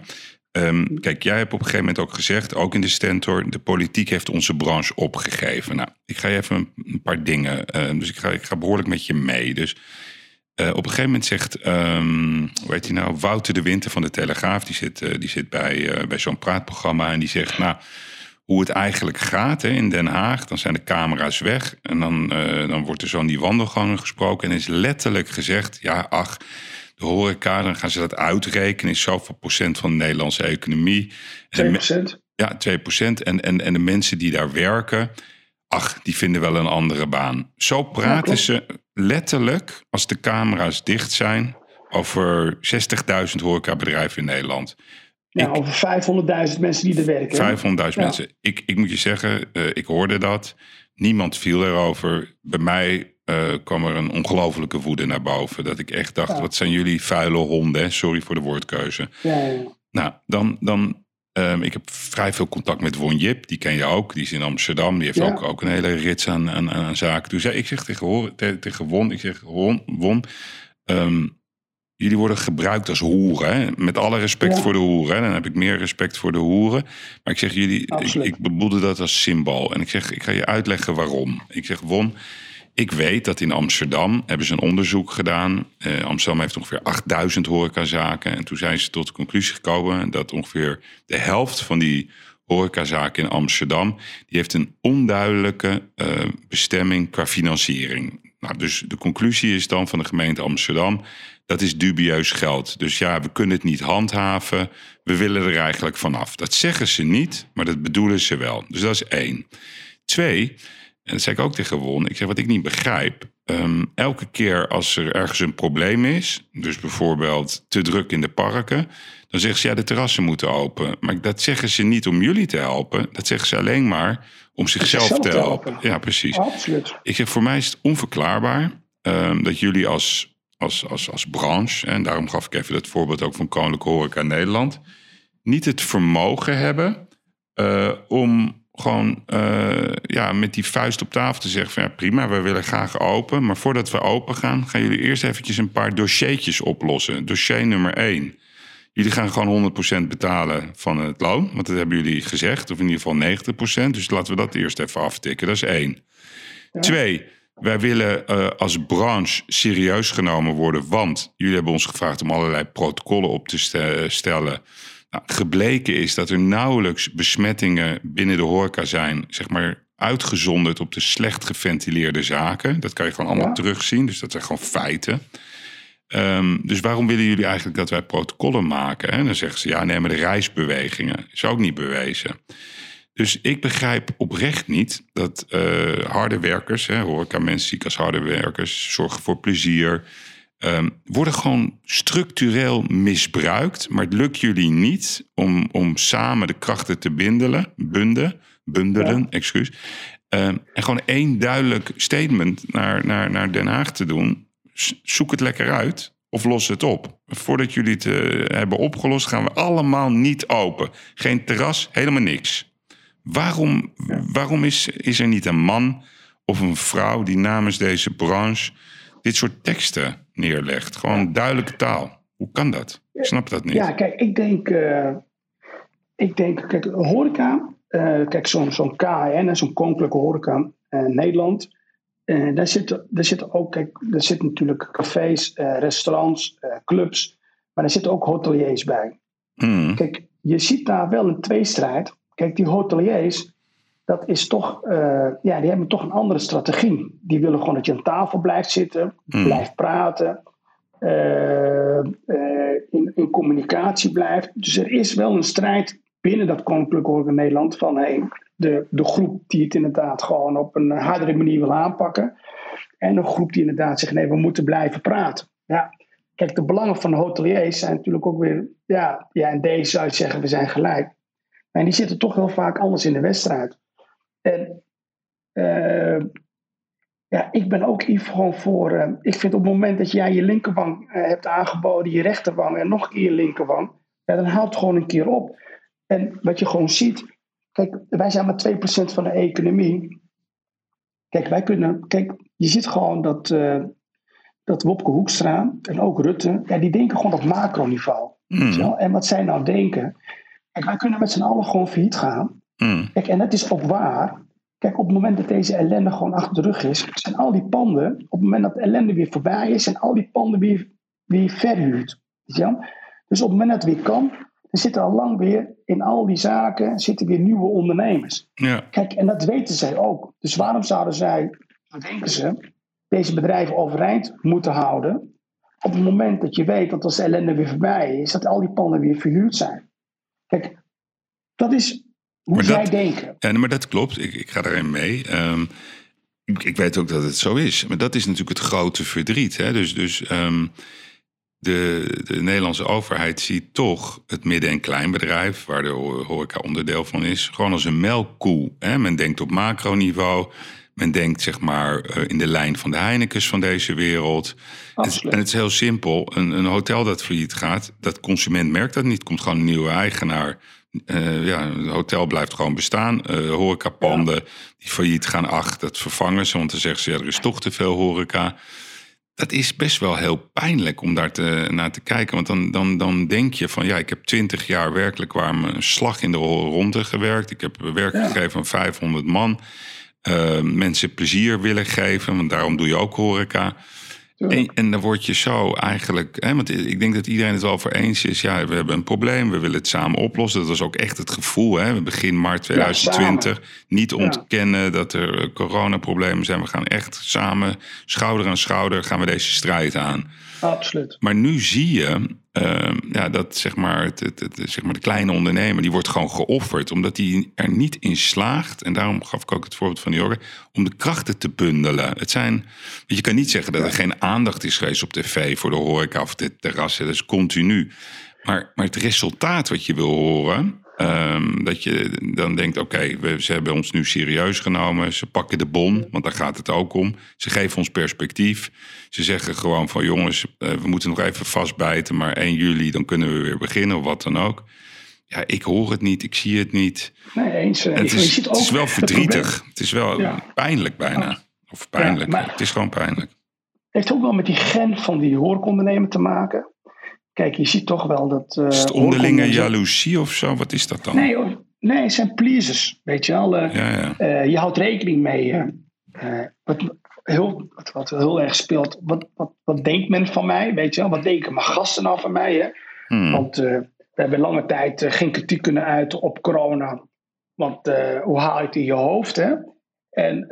Ehm, kijk, jij hebt op een gegeven moment ook gezegd, ook in de Stentor, de politiek heeft onze branche opgegeven. Nou, ik ga je even een paar dingen. Uh, dus ik ga, ik ga behoorlijk met je mee. Dus uh, op een gegeven moment zegt, um, hoe heet hij nou, Wouter de Winter van de Telegraaf, die zit, uh, die zit bij, uh, bij zo'n praatprogramma en die zegt, nou, hoe het eigenlijk gaat hè, in Den Haag, dan zijn de camera's weg en dan, dan wordt er zo in die wandelgangen gesproken en is letterlijk gezegd, ja, ach, de horeca, dan gaan ze dat uitrekenen, is zoveel procent van de Nederlandse economie. 2 procent? Ja, 2 procent. En, en, en de mensen die daar werken, ach, die vinden wel een andere baan. Zo praten ze letterlijk, als de camera's dicht zijn, over 60.000 horecabedrijven in Nederland. Ja, over 500.000 mensen die er werken. 500.000 mensen. Ik, ik moet je zeggen, uh, ik hoorde dat. Niemand viel erover. Bij mij uh, kwam er een ongelofelijke woede naar boven. Dat ik echt dacht, ja. wat zijn jullie vuile honden. Sorry voor de woordkeuze. Ja, nou, dan, dan Um, ik heb vrij veel contact met Won Jip, die ken je ook. Die is in Amsterdam, die heeft ja. ook, ook een hele rits aan, aan, aan zaken. Dus ja, ik zeg tegen, tegen Won, ik zeg Won, Won um, jullie worden gebruikt als hoeren. Hè? Met alle respect ja. voor de hoeren. Hè? Dan heb ik meer respect voor de hoeren. Maar ik zeg jullie, ik, ik bedoelde dat als symbool. En ik zeg, ik ga je uitleggen waarom. Ik zeg, Won, ik weet dat in Amsterdam hebben ze een onderzoek gedaan. Uh, Amsterdam heeft ongeveer 8000 horecazaken. En toen zijn ze tot de conclusie gekomen dat ongeveer de helft van die horecazaken in Amsterdam... die heeft een onduidelijke uh, bestemming qua financiering. Nou, dus de conclusie is dan van de gemeente Amsterdam... dat is dubieus geld. Dus ja, we kunnen het niet handhaven. We willen er eigenlijk vanaf. Dat zeggen ze niet, maar dat bedoelen ze wel. Dus dat is één. Twee... En dat zei ik ook tegen Won. Ik zeg, wat ik niet begrijp. Um, elke keer als er ergens een probleem is, dus bijvoorbeeld te druk in de parken, dan zeggen ze ja, de terrassen moeten open. Maar dat zeggen ze niet om jullie te helpen. Dat zeggen ze alleen maar om zichzelf te, helpen. Ja, precies. Absoluut. Ik zeg, voor mij is het onverklaarbaar um, dat jullie als, als, als, als branche, en daarom gaf ik even dat voorbeeld ook van Koninklijke Horeca Nederland, niet het vermogen hebben uh, om gewoon uh, ja, met die vuist op tafel te zeggen van ja, prima, we willen graag open. Maar voordat we open gaan, gaan jullie eerst eventjes een paar dossiertjes oplossen. Dossier nummer één. Jullie gaan gewoon 100% betalen van het loon. Want dat hebben jullie gezegd. Of in ieder geval 90%. Dus laten we dat eerst even aftikken. Dat is één. Twee, wij willen uh, als branche serieus genomen worden. Want jullie hebben ons gevraagd om allerlei protocollen op te stellen. Nou, gebleken is dat er nauwelijks besmettingen binnen de horeca zijn. Zeg maar uitgezonderd op de slecht geventileerde zaken. Dat kan je gewoon allemaal terugzien. Dus dat zijn gewoon feiten. Um, dus waarom willen jullie eigenlijk dat wij protocollen maken? En dan zeggen ze, ja, nee, maar de reisbewegingen is ook niet bewezen. Dus ik begrijp oprecht niet dat uh, harde werkers, hè, horeca mensen ziek als harde werkers, zorgen voor plezier, um, worden gewoon structureel misbruikt. Maar het lukt jullie niet om, om samen de krachten te bindelen, bunden, bundelen, excuus. Um, en gewoon één duidelijk statement naar, naar, naar Den Haag te doen zoek het lekker uit of los het op. Voordat jullie het uh, hebben opgelost, gaan we allemaal niet open. Geen terras, helemaal niks. Waarom, waarom is, is er niet een man of een vrouw die namens deze branche dit soort teksten neerlegt? Gewoon duidelijke taal. Hoe kan dat? Ik snap dat niet. Ja, kijk, ik denk, uh, ik denk kijk, horeca, uh, kijk, zo'n zo'n KN, zo'n koninklijke horeca in Nederland, uh, daar, zitten, daar zitten ook, kijk, er zitten natuurlijk cafés, uh, restaurants, uh, clubs, maar er zitten ook hoteliers bij. Hmm. Kijk, je ziet daar wel een tweestrijd. Kijk, die hoteliers, dat is toch, ja, die hebben toch een andere strategie. Die willen gewoon dat je aan tafel blijft zitten, hmm. blijft praten, in, in, communicatie blijft. Dus er is wel een strijd binnen dat Koninklijke Horeca Nederland van, hey, de, de groep die het inderdaad gewoon op een hardere manier wil aanpakken. En een groep die inderdaad zegt: nee, we moeten blijven praten. Ja, kijk, de belangen van de hoteliers zijn natuurlijk ook weer. Ja, ja in deze zou je zeggen: we zijn gelijk. En die zitten toch heel vaak anders in de wedstrijd. En uh, ja, ik ben ook even gewoon voor. Uh, ik vind op het moment dat jij je linkerwang uh, hebt aangeboden, je rechterwang en nog een keer je linkerwang, ja, dan haalt het gewoon een keer op. En wat je gewoon ziet, Kijk, wij zijn maar 2% van de economie. Kijk, wij kunnen. Kijk, je ziet gewoon dat, dat Wopke Hoekstra en ook Rutte, ja, die denken gewoon op macroniveau. Mm. En wat zij nou denken. Kijk, wij kunnen met z'n allen gewoon failliet gaan. Mm. Kijk, en dat is ook waar. Kijk, op het moment dat deze ellende gewoon achter de rug is, zijn al die panden, op het moment dat de ellende weer voorbij is, zijn al die panden weer, weer verhuurd. Dus op het moment dat het weer kan, er zitten al lang weer in al die zaken zitten weer nieuwe ondernemers. Ja. Kijk, en dat weten zij ook. Dus waarom zouden zij, denken ze, deze bedrijven overeind moeten houden? Op het moment dat je weet dat als de ellende weer voorbij is, dat al die panden weer verhuurd zijn. Kijk, dat is hoe maar zij denken. Ja, maar dat klopt. Ik, ik ga erin mee. Ehm, ik, ik, weet ook dat het zo is. Maar dat is natuurlijk het grote verdriet. Hè? Dus, dus um, de, de, Nederlandse overheid ziet toch het midden- en kleinbedrijf, waar de horeca onderdeel van is, gewoon als een melkkoe. Hè? Men denkt op macroniveau, men denkt zeg maar eh, in de lijn van de Heinekens van deze wereld. en het is heel simpel, een, een, hotel dat failliet gaat, dat consument merkt dat niet. komt gewoon een nieuwe eigenaar. Uh, ja, het hotel blijft gewoon bestaan. Uh, horecapanden die failliet gaan, ach, dat vervangen ze. Want dan zeggen ze, ja, er is toch te veel horeca dat is best wel heel pijnlijk om daar te, naar te kijken. Want dan, dan, dan denk je van ja, ik heb twintig jaar werkelijk waar een slag in de ronde gewerkt. Ik heb werk gegeven aan 500 man. Uh, mensen plezier willen geven, want daarom doe je ook horeca. En, en, dan word je zo eigenlijk. Hè, want ik denk dat iedereen het wel over eens is. Ja, we hebben een probleem, we willen het samen oplossen. Dat was ook echt het gevoel. Hè. Begin maart 2020. niet ontkennen dat er coronaproblemen zijn. We gaan echt samen, schouder aan schouder, gaan we deze strijd aan. Absoluut. Maar nu zie je uh, ja, dat zeg maar, het, het, zeg maar de kleine ondernemer, die wordt gewoon geofferd. Omdat hij er niet in slaagt. En daarom gaf ik ook het voorbeeld van Jorgen. Om de krachten te bundelen. Het zijn, je kan niet zeggen dat er geen aandacht is geweest op tv voor de horeca of de terrassen. Dat is continu. Maar, maar het resultaat wat je wil horen, Um, dat je dan denkt, oké, ze hebben ons nu serieus genomen. Ze pakken de bon, want daar gaat het ook om. Ze geven ons perspectief. Ze zeggen gewoon van jongens, uh, we moeten nog even vastbijten. Maar 1 juli, dan kunnen we weer beginnen of wat dan ook. Ja, ik hoor het niet, ik zie het niet. Nee, eens. Uh, het, is, het is wel verdrietig. Het is wel pijnlijk bijna. Of pijnlijk, ja, het is gewoon pijnlijk. Het heeft ook wel met die gen van die horecondernemer te maken. Kijk, je ziet toch wel dat... Uh, is het onderlinge jaloezie of zo? Wat is dat dan? Nee, nee het zijn pleasers, weet je wel. Uh, ja, ja. je houdt rekening mee. wat, heel, wat, wat, heel erg speelt, wat, wat, wat denkt men van mij, weet je wel? Wat denken mijn gasten nou van mij, hè? Hmm. Want we hebben lange tijd geen kritiek kunnen uiten op corona. Want hoe haal je het in je hoofd, hè? En,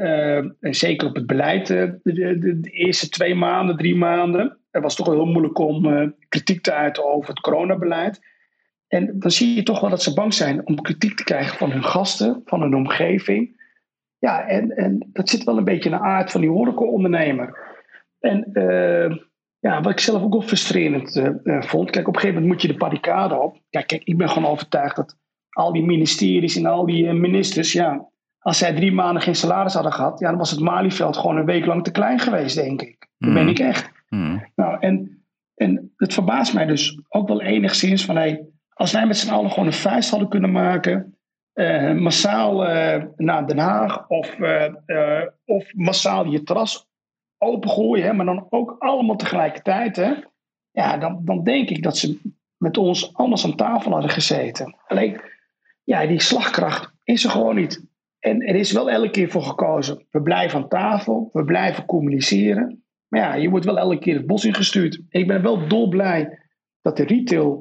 en zeker op het beleid de, de, de, eerste twee maanden, drie maanden het was toch wel heel moeilijk om uh, kritiek te uiten over het coronabeleid. En dan zie je toch wel dat ze bang zijn om kritiek te krijgen van hun gasten, van hun omgeving. Ja, en, en dat zit wel een beetje in de aard van die horecaondernemer. En uh, ja, wat ik zelf ook wel frustrerend uh, vond. Kijk, op een gegeven moment moet je de barricade op. Kijk, kijk, ik ben gewoon overtuigd dat al die ministeries en al die ministers, ja, als zij drie maanden geen salaris hadden gehad, ja, dan was het Malieveld gewoon een week lang te klein geweest, denk ik. Dat ben hmm. ik echt. Hmm. Nou, en, en het verbaast mij dus ook wel enigszins van hey, als wij met z'n allen gewoon een vuist hadden kunnen maken, uh, massaal uh, naar Den Haag of, uh, of massaal je terras opengooien, hè, maar dan ook allemaal tegelijkertijd, hè, ja, dan, dan denk ik dat ze met ons anders aan tafel hadden gezeten. Alleen, ja, die slagkracht is er gewoon niet. En er is wel elke keer voor gekozen. We blijven aan tafel, we blijven communiceren. Maar ja, je wordt wel elke keer het bos ingestuurd. En ik ben wel dolblij dat de retail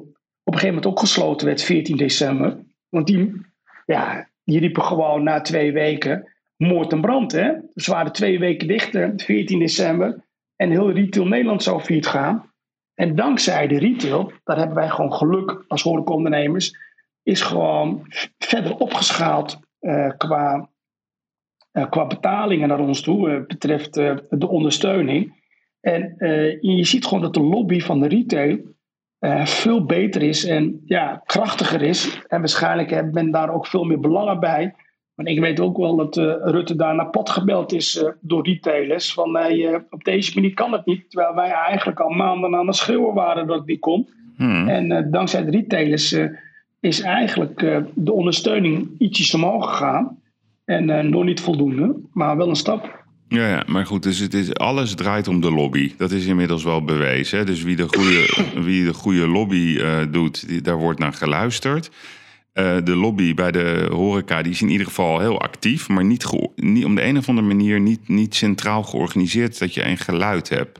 op een gegeven moment ook gesloten werd, 14 december. Want die, ja, die riepen gewoon na twee weken moord en brand. Hè? Ze waren twee weken dicht, 14 december. En heel retail Nederland zou failliet gaan. En dankzij de retail, daar hebben wij gewoon geluk als horecaondernemers, is gewoon verder opgeschaald uh, qua qua betalingen naar ons toe, uh, betreft uh, de ondersteuning. En je ziet gewoon dat de lobby van de retail veel beter is en ja, krachtiger is. En waarschijnlijk heeft men daar ook veel meer belangen bij. Maar ik weet ook wel dat Rutte daar naar pot gebeld is door retailers. Van nee, op deze manier kan het niet. Terwijl wij eigenlijk al maanden aan het schreeuwen waren dat het niet kon. Hmm. En dankzij de retailers is eigenlijk de ondersteuning ietsjes omhoog gegaan. En uh, nog niet voldoende, maar wel een stap. Ja, ja, maar goed, dus het is, alles draait om de lobby. Dat is inmiddels wel bewezen. Hè? Dus wie de goede, wie de goede lobby uh, doet, die, daar wordt naar geluisterd. Uh, de lobby bij de horeca die is in ieder geval heel actief, maar niet, niet om de een of andere manier niet, niet centraal georganiseerd dat je een geluid hebt.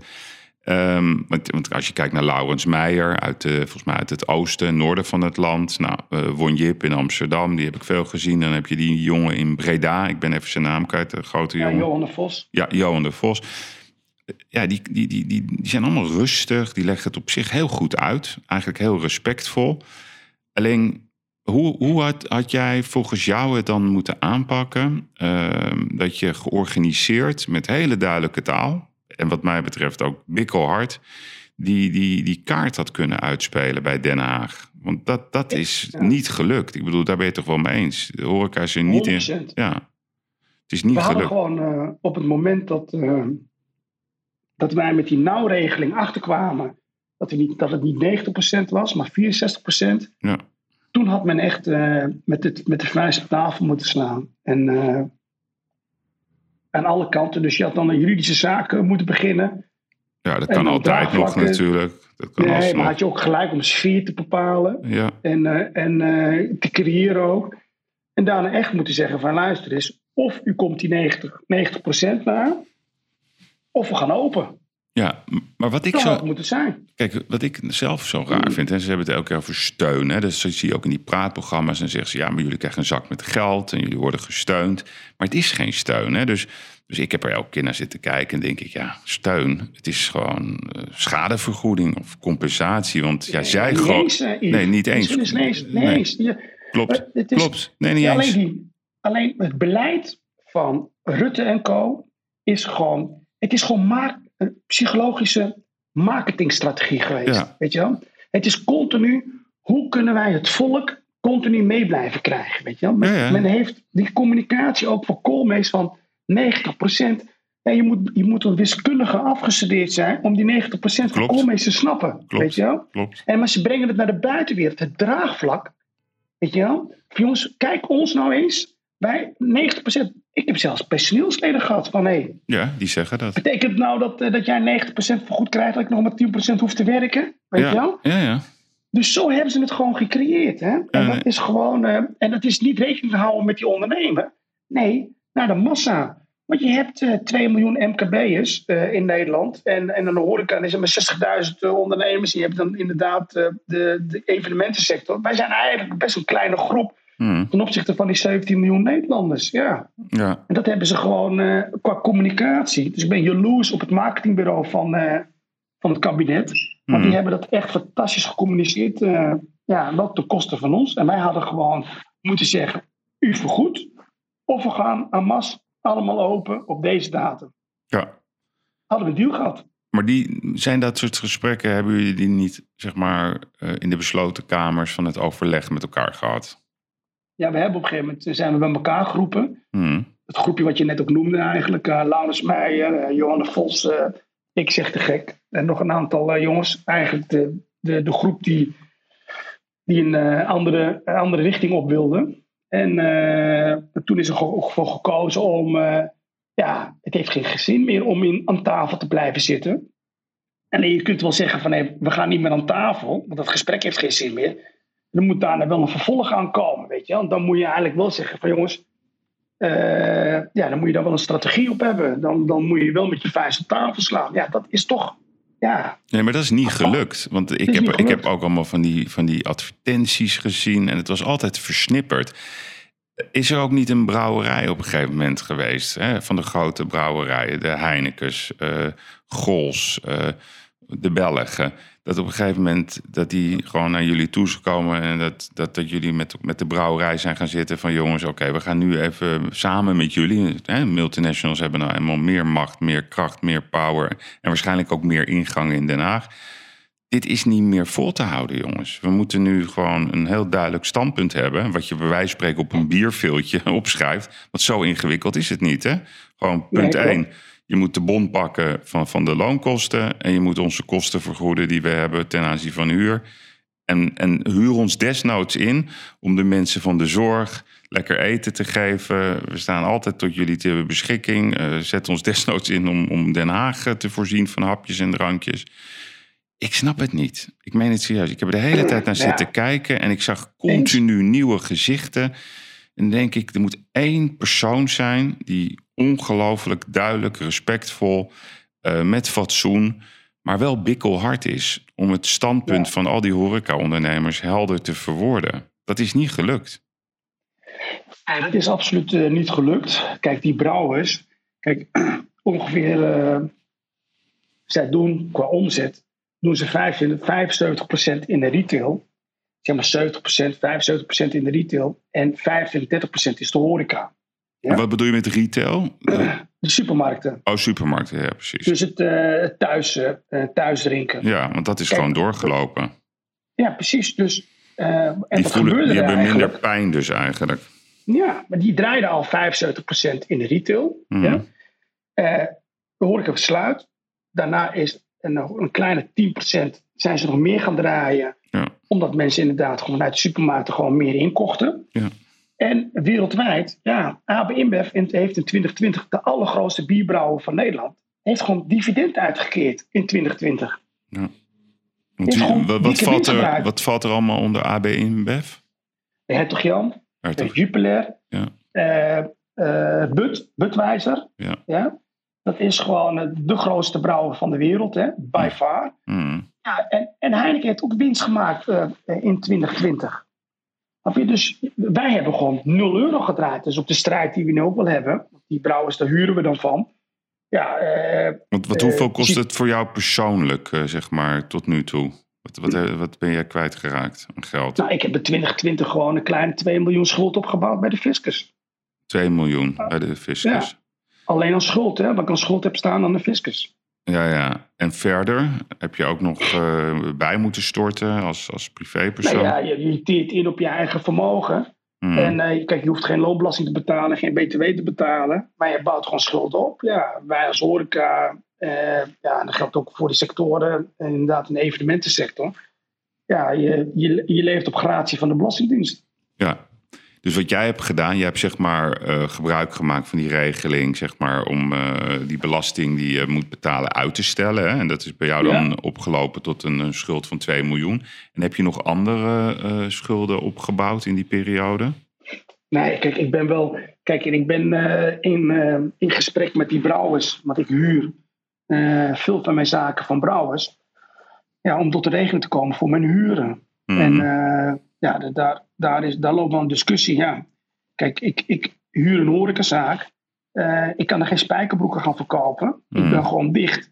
Um, want, als je kijkt naar Laurens Meijer, uit, de, volgens mij uit het oosten, noorden van het land. Nou, uh, Won Jip in Amsterdam, die heb ik veel gezien. Dan heb je die jongen in Breda, ik ben even zijn naam kwijt, de grote jongen. Johan de Vos. Ja, Johan de Vos. Ja, die, die, die, die, die zijn allemaal rustig, die leggen het op zich heel goed uit. Eigenlijk heel respectvol. Alleen, hoe, hoe had, had jij volgens jou het dan moeten aanpakken? Uh, dat je georganiseerd met hele duidelijke taal en wat mij betreft ook bikkelhard, die, die, die kaart had kunnen uitspelen bij Den Haag. Want dat, dat is niet gelukt. Ik bedoel, daar ben je toch wel mee eens. De horeca is er niet in. Ja, het is niet We gelukt. gewoon uh, op het moment dat, uh, dat wij met die nauwregeling achterkwamen, dat, we niet, dat het niet 90% was, maar 64%. Ja. Toen had men echt uh, met, het, met de vuist op tafel moeten slaan. En aan alle kanten. Dus je had dan een juridische zaak moeten beginnen. Ja, dat kan altijd nog natuurlijk. Dat kan nee, maar had je ook gelijk om sfeer te bepalen. Ja. En, uh, en uh, te creëren ook. En daarna echt moeten zeggen van luister eens. Of u komt die 90, 90% naar. Of we gaan open. Ja, maar wat ik dat zo. moet het zijn. Kijk, wat ik zelf zo raar vind, en ze hebben het elke keer over steun. Hè, dus zie je ook in die praatprogramma's en zeggen ze: ja, maar jullie krijgen een zak met geld en jullie worden gesteund. Maar het is geen steun. Hè, dus, dus ik heb er elke keer naar zitten kijken en denk ik: ja, steun. Het is gewoon uh, schadevergoeding of compensatie. Want ja, zij nee, gewoon. Uh, nee, niet eens. Nee, nee, nee. eens. Klopt. Het is, klopt. Nee, niet alleen eens. Die, alleen het beleid van Rutte en Co. is gewoon. Het is gewoon maar een psychologische marketingstrategie geweest. Weet je wel? Het is continu, hoe kunnen wij het volk continu mee blijven krijgen? Weet je wel? Men, ja, ja. men heeft die communicatie ook voor Koolmees van 90%. Ja, je, moet, je moet een wiskundige afgestudeerd zijn om die 90% van Koolmees te snappen. Klopt. Weet je wel? Klopt. En maar ze brengen het naar de buitenwereld, het draagvlak. Weet je wel? Jongens, kijk ons nou eens. Wij 90%. Ik heb zelfs personeelsleden gehad van hé. Hey, ja, die zeggen dat. Betekent nou dat, dat jij 90% vergoed krijgt, dat ik nog maar 10% hoef te werken? Weet ja. je wel? Ja, ja. Dus zo hebben ze het gewoon gecreëerd. Hè? En Ja, dat is gewoon. eh, en dat is niet rekening te houden met die ondernemer. Nee, naar de massa. Want je hebt eh 2 miljoen MKB'ers eh, in Nederland. En, en dan hoor ik aan, is er maar 60.000 eh, ondernemers. Je hebt dan inderdaad eh, de, de evenementensector. Wij zijn eigenlijk best een kleine groep Hm, ten opzichte van die 17 miljoen Nederlanders. Ja. ja. En dat hebben ze gewoon eh, qua communicatie. Dus ik ben jaloers op het marketingbureau van, eh, van het kabinet. Want die Hmm. hebben dat echt fantastisch gecommuniceerd. eh ja, wel ten koste van ons. En wij hadden gewoon moeten zeggen: u vergoed. Of we gaan aan mas allemaal open op deze datum. ja. Hadden we een deal gehad. Maar die, zijn dat soort gesprekken, hebben jullie die niet zeg maar, in de besloten kamers van het overleg met elkaar gehad? Ja, we hebben op een gegeven moment eh, zijn we bij elkaar geroepen. Hm, Het groepje wat je net ook noemde eigenlijk. eh Laurens Meijer, eh, Johanne Vos, ik zeg te gek. En nog een aantal jongens. Eigenlijk de, de, de groep die, die een andere, andere richting op wilde. En toen is er voor gekozen om... ja, het heeft geen zin meer om in, aan tafel te blijven zitten. En je kunt wel zeggen van nee, we gaan niet meer aan tafel. Want dat gesprek heeft geen zin meer. Dan moet daarna wel een vervolg aan komen, weet je wel. Dan moet je eigenlijk wel zeggen van jongens... eh, ja, dan moet je daar wel een strategie op hebben. Dan, dan moet je wel met je vuist op tafel slaan. Ja, dat is toch... Ja, Nee, maar dat is niet gelukt. Want ik heb, ik heb ook allemaal van die, van die advertenties gezien en het was altijd versnipperd. Is er ook niet een brouwerij op een gegeven moment geweest? Hè? Van de grote brouwerijen, de Heinekens, eh Gols, eh, de Belgen. Dat op een gegeven moment dat die gewoon naar jullie toe zijn komen en dat, dat, dat jullie met, met de brouwerij zijn gaan zitten van jongens, oké, we gaan nu even samen met jullie. Hè? Multinationals hebben nou eenmaal meer macht, meer kracht, meer power en waarschijnlijk ook meer ingang in Den Haag. Dit is niet meer vol te houden, jongens. We moeten nu gewoon een heel duidelijk standpunt hebben. Wat je bij wijze van spreken op een bierveeltje opschrijft. Want zo ingewikkeld is het niet, hè? Gewoon punt Nee, 1. klopt. Je moet de bon pakken van, van de loonkosten. En je moet onze kosten vergoeden die we hebben ten aanzien van huur. En, en huur ons desnoods in om de mensen van de zorg lekker eten te geven. We staan altijd tot jullie ter beschikking. Eh, zet ons desnoods in om, om Den Haag eh, te voorzien van hapjes en drankjes. Ik snap het niet. Ik meen het serieus. Ik heb er de hele tijd naar Ja. zitten kijken en ik zag continu nieuwe gezichten. En denk ik, er moet één persoon zijn die ongelooflijk duidelijk, respectvol, eh, met fatsoen, maar wel bikkelhard is om het standpunt Ja. van al die horeca-ondernemers helder te verwoorden. Dat is niet gelukt. Ja, dat is absoluut eh, niet gelukt. Kijk, die brouwers, kijk, ongeveer, eh, zij doen qua omzet, doen ze 75, 75% in de retail. Zeg maar 70%, 75% in de retail en 25% is de horeca. Ja. En Wat bedoel je met retail? De supermarkten. oh, supermarkten, ja, precies. Dus het eh, thuis, eh, thuisdrinken. Ja. Ja, want dat is Kijk, gewoon doorgelopen. precies. Dus, eh, en Die, wat voelen, gebeurde die hebben minder pijn dus eigenlijk. Ja, maar die draaiden al 75% in de retail. Mhm. Ja. Eh, de horeca besluit. Daarna is nog een kleine 10% zijn ze nog meer gaan draaien. Ja. Omdat mensen inderdaad gewoon uit de supermarkten gewoon meer inkochten. Ja. En wereldwijd, ja, AB InBev heeft in 2020 de allergrootste bierbrouwer van Nederland. Heeft gewoon dividend uitgekeerd in 2020. Want Is wie- gewoon wat, valt er, wat valt er allemaal onder AB InBev? De Hertog Jan, de Hertog. Jupiler, Ja. eh, eh, Bud, Budweiser. Ja. Dat is gewoon eh, de grootste brouwer van de wereld, hè? by far. Hmm. Ja, en, en Heineken heeft ook winst gemaakt in 2020. Je? Dus wij hebben gewoon 0 euro gedraaid. Dus op de strijd die we nu ook wel hebben, die brouwers, daar huren we dan van. Ja, eh, Want wat, Eh, hoeveel kost zie- het voor jou persoonlijk, eh, zeg maar, tot nu toe? Wat, wat, eh, wat ben jij kwijtgeraakt aan geld? nou, ik heb in 2020 gewoon een kleine 2 miljoen schuld opgebouwd bij de fiscus. 2 miljoen bij de fiscus. Alleen aan schuld, hè? Wat ik aan schuld heb staan aan de fiscus. Ja, ja. En verder heb je ook nog eh, bij moeten storten als, als privépersoon? Nou ja, je, je teert in op je eigen vermogen. Hmm. En eh, kijk, je hoeft geen loonbelasting te betalen, geen btw te betalen. Maar je bouwt gewoon schulden op. Ja, wij als horeca, eh, ja, en dat geldt ook voor de sectoren, en inderdaad in de evenementensector. Ja, je, je, je leeft op gratie van de Belastingdienst. Ja. Dus wat jij hebt gedaan, je hebt zeg maar eh, gebruik gemaakt van die regeling, zeg maar, om eh, die belasting die je moet betalen uit te stellen. Hè? En dat is bij jou dan opgelopen tot een, een, schuld van 2 miljoen. En heb je nog andere uh, schulden opgebouwd in die periode? Nee, kijk, ik ben wel. Kijk, ik ben in, in gesprek met die brouwers, want ik huur veel van mijn zaken van brouwers. Ja, om tot de regeling te komen voor mijn huren. Mhm. En ja, daar, daar, is, daar loopt wel een discussie. Ja. Kijk, ik, ik huur een horecazaak. Uh, ik kan er geen spijkerbroeken gaan verkopen. Ik ben hmm. gewoon dicht.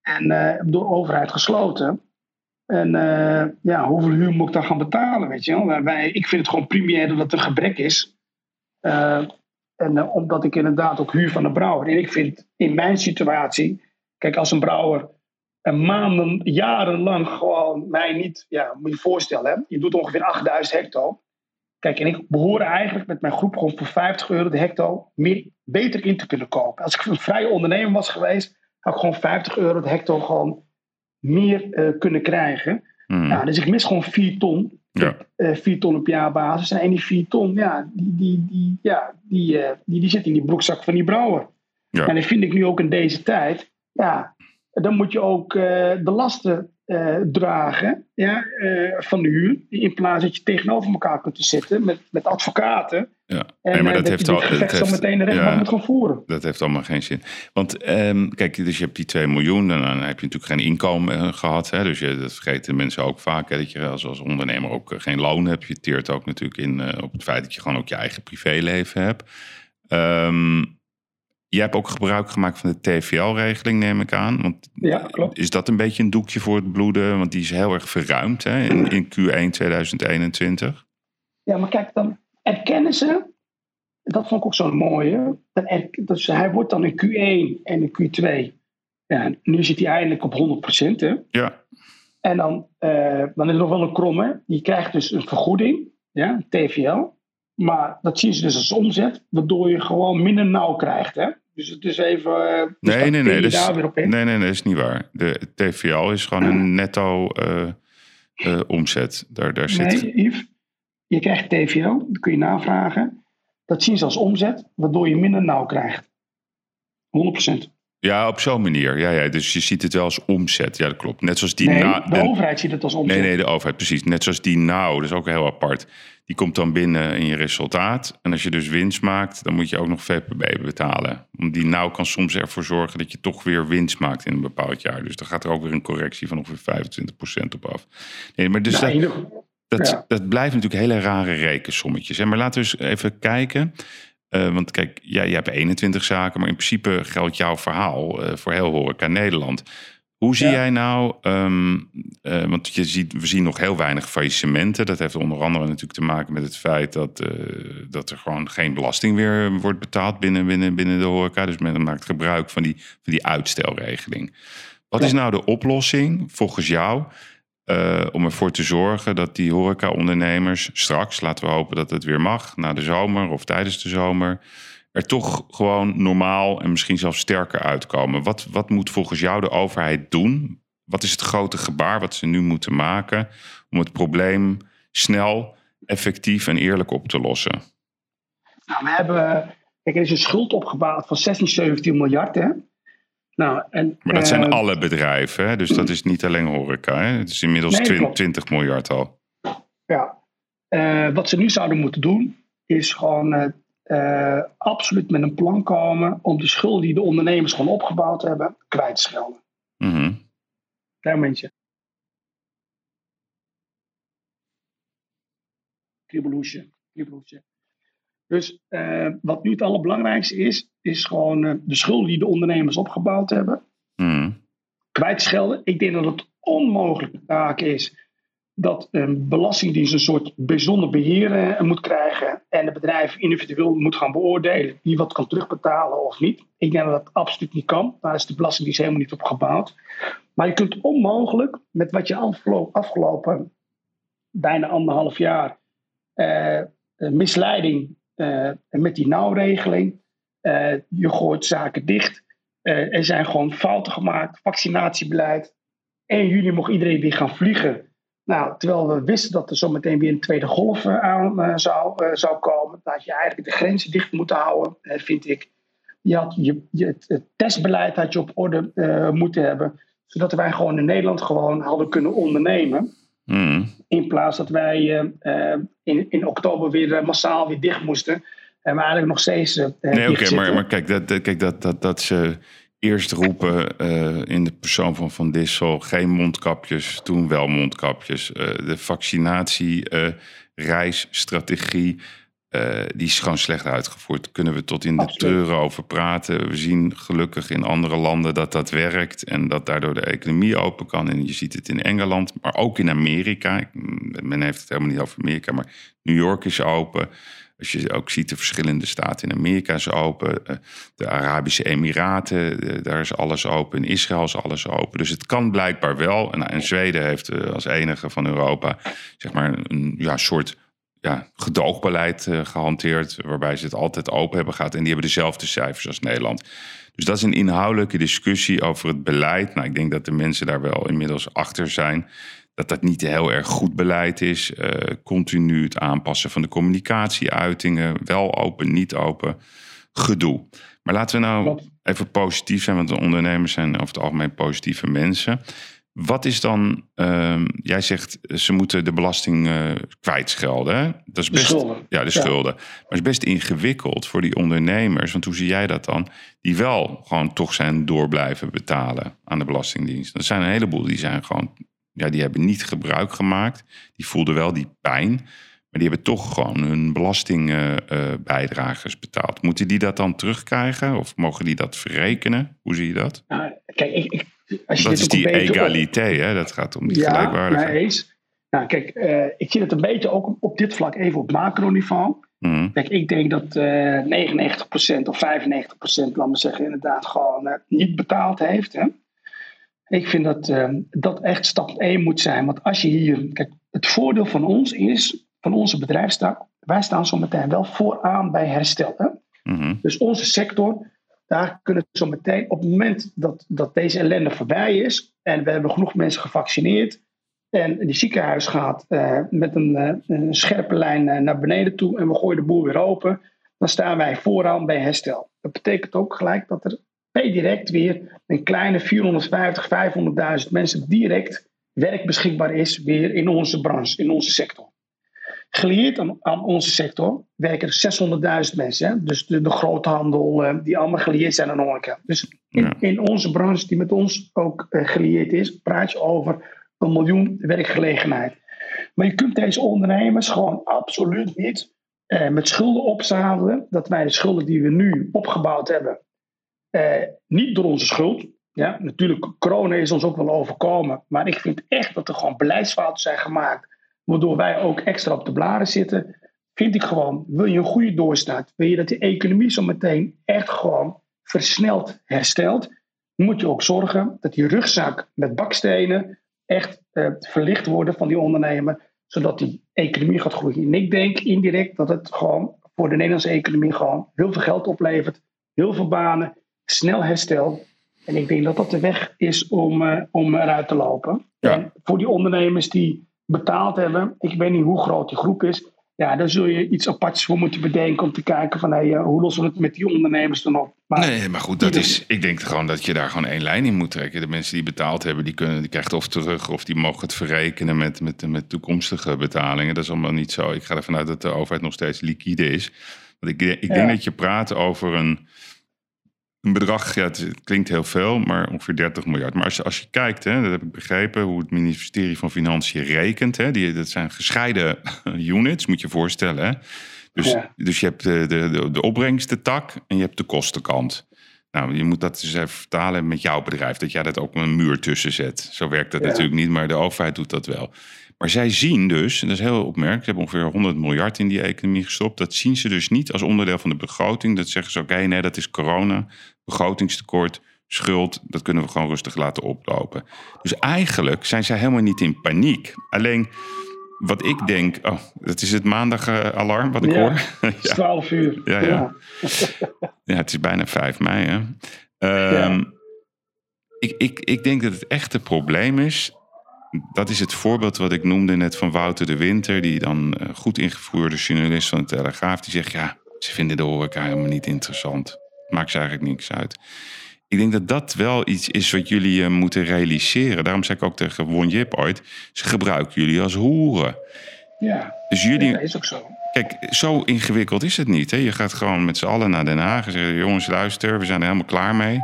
En uh, door de overheid gesloten. En uh, ja, hoeveel huur moet ik dan gaan betalen? Weet je wel? Wij, ik vind het gewoon primair dat het een gebrek is. en omdat ik inderdaad ook huur van een brouwer. En ik vind in mijn situatie. Kijk, als een brouwer maanden, jarenlang gewoon mij niet, ja, moet je je voorstellen, hè? je doet ongeveer 8000 hecto. Kijk, en ik behoor eigenlijk met mijn groep gewoon voor 50 euro de hecto meer, beter in te kunnen kopen. Als ik een vrije ondernemer was geweest, had ik gewoon 50 euro de hecto gewoon meer uh, kunnen krijgen. Ja, dus ik mis gewoon 4 ton. Ja. Uh, 4 ton op jaarbasis. En die 4 ton, ja, die, die, die, ja, die, uh, die, die zit in die broekzak van die brouwer. Ja. En dat vind ik nu ook in deze tijd. Ja, dan moet je ook uh, de lasten uh, dragen ja, uh, van de huur. In plaats dat je tegenover elkaar kunt zitten met, met advocaten. Ja, en, nee, maar dat, heeft al. Dat heeft, meteen de rechtbank ja, moet gaan voeren. Dat heeft allemaal geen zin. Want um, kijk, dus je hebt die 2 miljoen en dan heb je natuurlijk geen inkomen gehad. Hè, dus je, dat vergeten mensen ook vaak. Hè, dat je als, als ondernemer ook geen loon hebt. Je teert ook natuurlijk in op het feit dat je gewoon ook je eigen privéleven hebt. Um, je hebt ook gebruik gemaakt van de TVL-regeling, neem ik aan. Want ja, klopt. Is dat een beetje een doekje voor het bloeden? Want die is heel erg verruimd hè, in, in Q1 2021. Ja, maar kijk, dan erkennen ze. Dat vond ik ook zo'n mooie. Dan dus hij wordt dan in Q1 en in Q2. Ja, nu zit hij eindelijk op 100%. Hè? Ja. En dan, uh, dan is er nog wel een kromme. Die krijgt dus een vergoeding, ja, TVL. Maar dat zien ze dus als omzet, waardoor je gewoon minder nauw krijgt. Hè? Dus het is even. Uh, nee, nee, nee, dus, nee, nee, nee, dat is niet waar. De TVL is gewoon een netto uh, uh, omzet. Daar, daar zit... Nee, Yves, je krijgt TVL, dat kun je navragen. Dat zien ze als omzet, waardoor je minder nauw krijgt. 100%. Ja, op zo'n manier. Ja, ja, dus je ziet het wel als omzet. Ja, dat klopt. Net zoals die nee, de overheid ziet het als omzet. Nee, nee, de overheid, precies. Net zoals die nou, dat is ook heel apart. Die komt dan binnen in je resultaat. En als je dus winst maakt, dan moet je ook nog VPB betalen. Om die nou kan soms ervoor zorgen dat je toch weer winst maakt in een bepaald jaar. Dus dan gaat er ook weer een correctie van ongeveer 25% op af. Nee, maar dus dat, dat, dat blijft natuurlijk hele rare rekensommetjes. Maar laten we eens even kijken. Uh, want kijk, jij, jij hebt 21 zaken, maar in principe geldt jouw verhaal uh, voor heel horeca Nederland. Hoe zie jij nou, um, uh, want je ziet, we zien nog heel weinig faillissementen. Dat heeft onder andere natuurlijk te maken met het feit dat, dat er gewoon geen belasting weer wordt betaald binnen, binnen, binnen de horeca. Dus men maakt gebruik van die, van die uitstelregeling. Wat is nou de oplossing volgens jou uh, om ervoor te zorgen dat die horeca-ondernemers straks, laten we hopen dat het weer mag, na de zomer of tijdens de zomer, er toch gewoon normaal en misschien zelfs sterker uitkomen. Wat, wat moet volgens jou de overheid doen? Wat is het grote gebaar wat ze nu moeten maken om het probleem snel, effectief en eerlijk op te lossen? Nou, we hebben, kijk, er is een schuld opgebouwd van 16, 17 miljard. Hè? Nou, en, maar dat zijn eh, alle bedrijven, hè? dus dat is niet alleen horeca. Hè? Het is inmiddels 20, miljard al. Ja, uh, wat ze nu zouden moeten doen, is gewoon uh, absoluut met een plan komen om de schuld die de ondernemers gewoon opgebouwd hebben, kwijt te schelden. Mm -hmm. Klein momentje. Kribbelhoesje. Dus uh, wat nu het allerbelangrijkste is, is gewoon uh, de schuld die de ondernemers opgebouwd hebben, mm. kwijtschelden. Ik denk dat het onmogelijk taak is dat een belastingdienst een soort bijzonder beheer uh, moet krijgen en de bedrijf individueel moet gaan beoordelen wie wat kan terugbetalen of niet. Ik denk dat dat absoluut niet kan. Daar is de belastingdienst helemaal niet op gebouwd. Maar je kunt onmogelijk met wat je afgelopen bijna anderhalf jaar misleiding uh, met die nauwregeling. Je gooit zaken dicht. Er zijn gewoon fouten gemaakt. Vaccinatiebeleid. 1 juli mocht iedereen weer gaan vliegen. Nou, terwijl we wisten dat er zometeen weer een tweede golf aan zou, zou komen, dat je eigenlijk de grenzen dicht moeten houden, vind ik. Je had je, je het, testbeleid had je op orde moeten hebben, zodat wij gewoon in Nederland gewoon hadden kunnen ondernemen. Mm. In plaats dat wij in, in oktober weer massaal weer dicht moesten. En we eigenlijk nog steeds. nee, oké, maar, maar kijk, dat, kijk dat, dat, dat ze eerst roepen uh, in de persoon van Van Dissel geen mondkapjes, toen wel mondkapjes. Uh, de vaccinatiereisstrategie, uh, die is gewoon slecht uitgevoerd. Daar kunnen we tot in de treuren over praten. We zien gelukkig in andere landen dat dat werkt en dat daardoor de economie open kan. En je ziet het in Engeland, maar ook in Amerika. Men heeft het helemaal niet over Amerika, maar New York is open. Als je ook ziet, de verschillende staten in Amerika is open. Eh, de Arabische Emiraten, eh, daar is alles open. In Israël is alles open. Dus het kan blijkbaar wel. En, en Zweden heeft eh, als enige van Europa zeg maar een ja, soort ja, gedoogbeleid gehanteerd. Waarbij ze het altijd open hebben gehad. En die hebben dezelfde cijfers als Nederland. Dus dat is een inhoudelijke discussie over het beleid. Nou, ik denk dat de mensen daar wel inmiddels achter zijn dat dat niet heel erg goed beleid is. Uh, continu het aanpassen van de communicatieuitingen. Wel open, niet open. Gedoe. Maar laten we nou even positief zijn, want de ondernemers zijn over het algemeen positieve mensen. Wat is dan, uh, jij zegt ze moeten de belasting uh, kwijtschelden. Hè? Dat is best, de schulden. Ja, de schulden. Maar het is best ingewikkeld voor die ondernemers. Want hoe zie jij dat dan? Die wel gewoon toch zijn door blijven betalen aan de Belastingdienst. Er zijn een heleboel die zijn gewoon ja, die hebben niet gebruik gemaakt. Die voelden wel die pijn. Maar die hebben toch gewoon hun belastingbijdragers uh, betaald. Moeten die dat dan terugkrijgen? Of mogen die dat verrekenen? Hoe zie je dat? Nou, kijk, ik, ik, als je dat is die egaliteit, hè? Dat gaat om die ja, gelijkwaardigheid. Eens. Nou, kijk, uh, ik zie het een beetje ook op dit vlak even op macroniveau. Mm. Kijk, ik denk dat uh, 99% of 95%, laat me zeggen, inderdaad gewoon uh, niet betaald heeft. Hè? Ik vind dat uh, dat echt stap 1 moet zijn. Want als je hier. Kijk, het voordeel van ons is, van onze bedrijfstak, wij staan zo meteen wel vooraan bij herstel. Hè? Mm Dus onze sector, daar kunnen we zo meteen, op het moment dat, dat deze ellende voorbij is en we hebben genoeg mensen gevaccineerd en die ziekenhuis gaat uh, met een, uh, een, scherpe lijn uh, naar beneden toe en we gooien de boel weer open, dan staan wij vooraan bij herstel. Dat betekent ook gelijk dat er direct weer een kleine 450, 500.000 mensen direct werk beschikbaar is weer in onze branche, in onze sector. Gelieerd aan, aan onze sector werken 600.000 mensen. Hè? Dus de, de groothandel, uh, die allemaal gelieerd zijn aan horeca. Dus in, in, onze branche, die met ons ook uh, gelieerd is, praat je over een miljoen werkgelegenheid. Maar je kunt deze ondernemers gewoon absoluut niet uh, met schulden opzadelen. Dat wij de schulden die we nu opgebouwd hebben, eh, niet door onze schuld. Ja, natuurlijk, corona is ons ook wel overkomen. Maar ik vind echt dat er gewoon beleidsfouten zijn gemaakt. Waardoor wij ook extra op de blaren zitten. Vind ik gewoon, wil je een goede doorstart. Wil je dat de economie zo meteen echt gewoon versneld herstelt. Moet je ook zorgen dat die rugzak met bakstenen echt uh, verlicht worden van die ondernemer. Zodat die economie gaat groeien. En ik denk indirect dat het gewoon voor de Nederlandse economie gewoon heel veel geld oplevert. Heel veel banen snel herstel. En ik denk dat dat de weg is om, uh, om eruit te lopen. Ja. En voor die ondernemers die betaald hebben, ik weet niet hoe groot die groep is. Ja, daar zul je iets aparts voor moeten bedenken om te kijken van hey, uh, hoe lossen we het met die ondernemers dan op. Maar, nee, maar goed, dat is, ik denk gewoon dat je daar gewoon één lijn in moet trekken. De mensen die betaald hebben, die, kunnen, die krijgen het of terug of die mogen het verrekenen met, met, met toekomstige betalingen. Dat is allemaal niet zo. Ik ga ervan uit dat de overheid nog steeds liquide is. Want ik, ik denk dat je praat over een een bedrag, ja, het klinkt heel veel, maar ongeveer 30 miljard. Maar als je, als je kijkt, hè, dat heb ik begrepen, hoe het ministerie van Financiën rekent. Hè, die, dat zijn gescheiden units, moet je je voorstellen. Hè. Dus, dus je hebt de, de, de opbrengstentak en je hebt de kostenkant. Nou, je moet dat dus even vertalen met jouw bedrijf, dat jij dat ook een muur tussen zet. Zo werkt dat natuurlijk niet, maar de overheid doet dat wel. Maar zij zien dus, en dat is heel opmerkelijk, ze hebben ongeveer 100 miljard in die economie gestopt. Dat zien ze dus niet als onderdeel van de begroting. Dat zeggen ze, oké, nee, dat is corona, begrotingstekort, schuld, dat kunnen we gewoon rustig laten oplopen. Dus eigenlijk zijn zij helemaal niet in paniek. Alleen wat ik denk, oh, dat is het maandag-alarm wat ik hoor. ja, 12 uur. Ja, ja. ja, het is bijna 5 mei. Hè? Um, ik, ik, ik denk dat het echte probleem is dat is het voorbeeld wat ik noemde net van Wouter de Winter, die dan uh, goed ingevoerde journalist van de Telegraaf, die zegt ja, ze vinden de horeca helemaal niet interessant. Maakt ze eigenlijk niks uit. Ik denk dat dat wel iets is wat jullie uh, moeten realiseren. Daarom zei ik ook tegen Won Jip ooit, ze gebruiken jullie als hoeren. Ja, dus jullie, dat is ook zo. Kijk, zo ingewikkeld is het niet. Hè? Je gaat gewoon met z'n allen naar Den Haag en zeggen: jongens, luister, we zijn er helemaal klaar mee.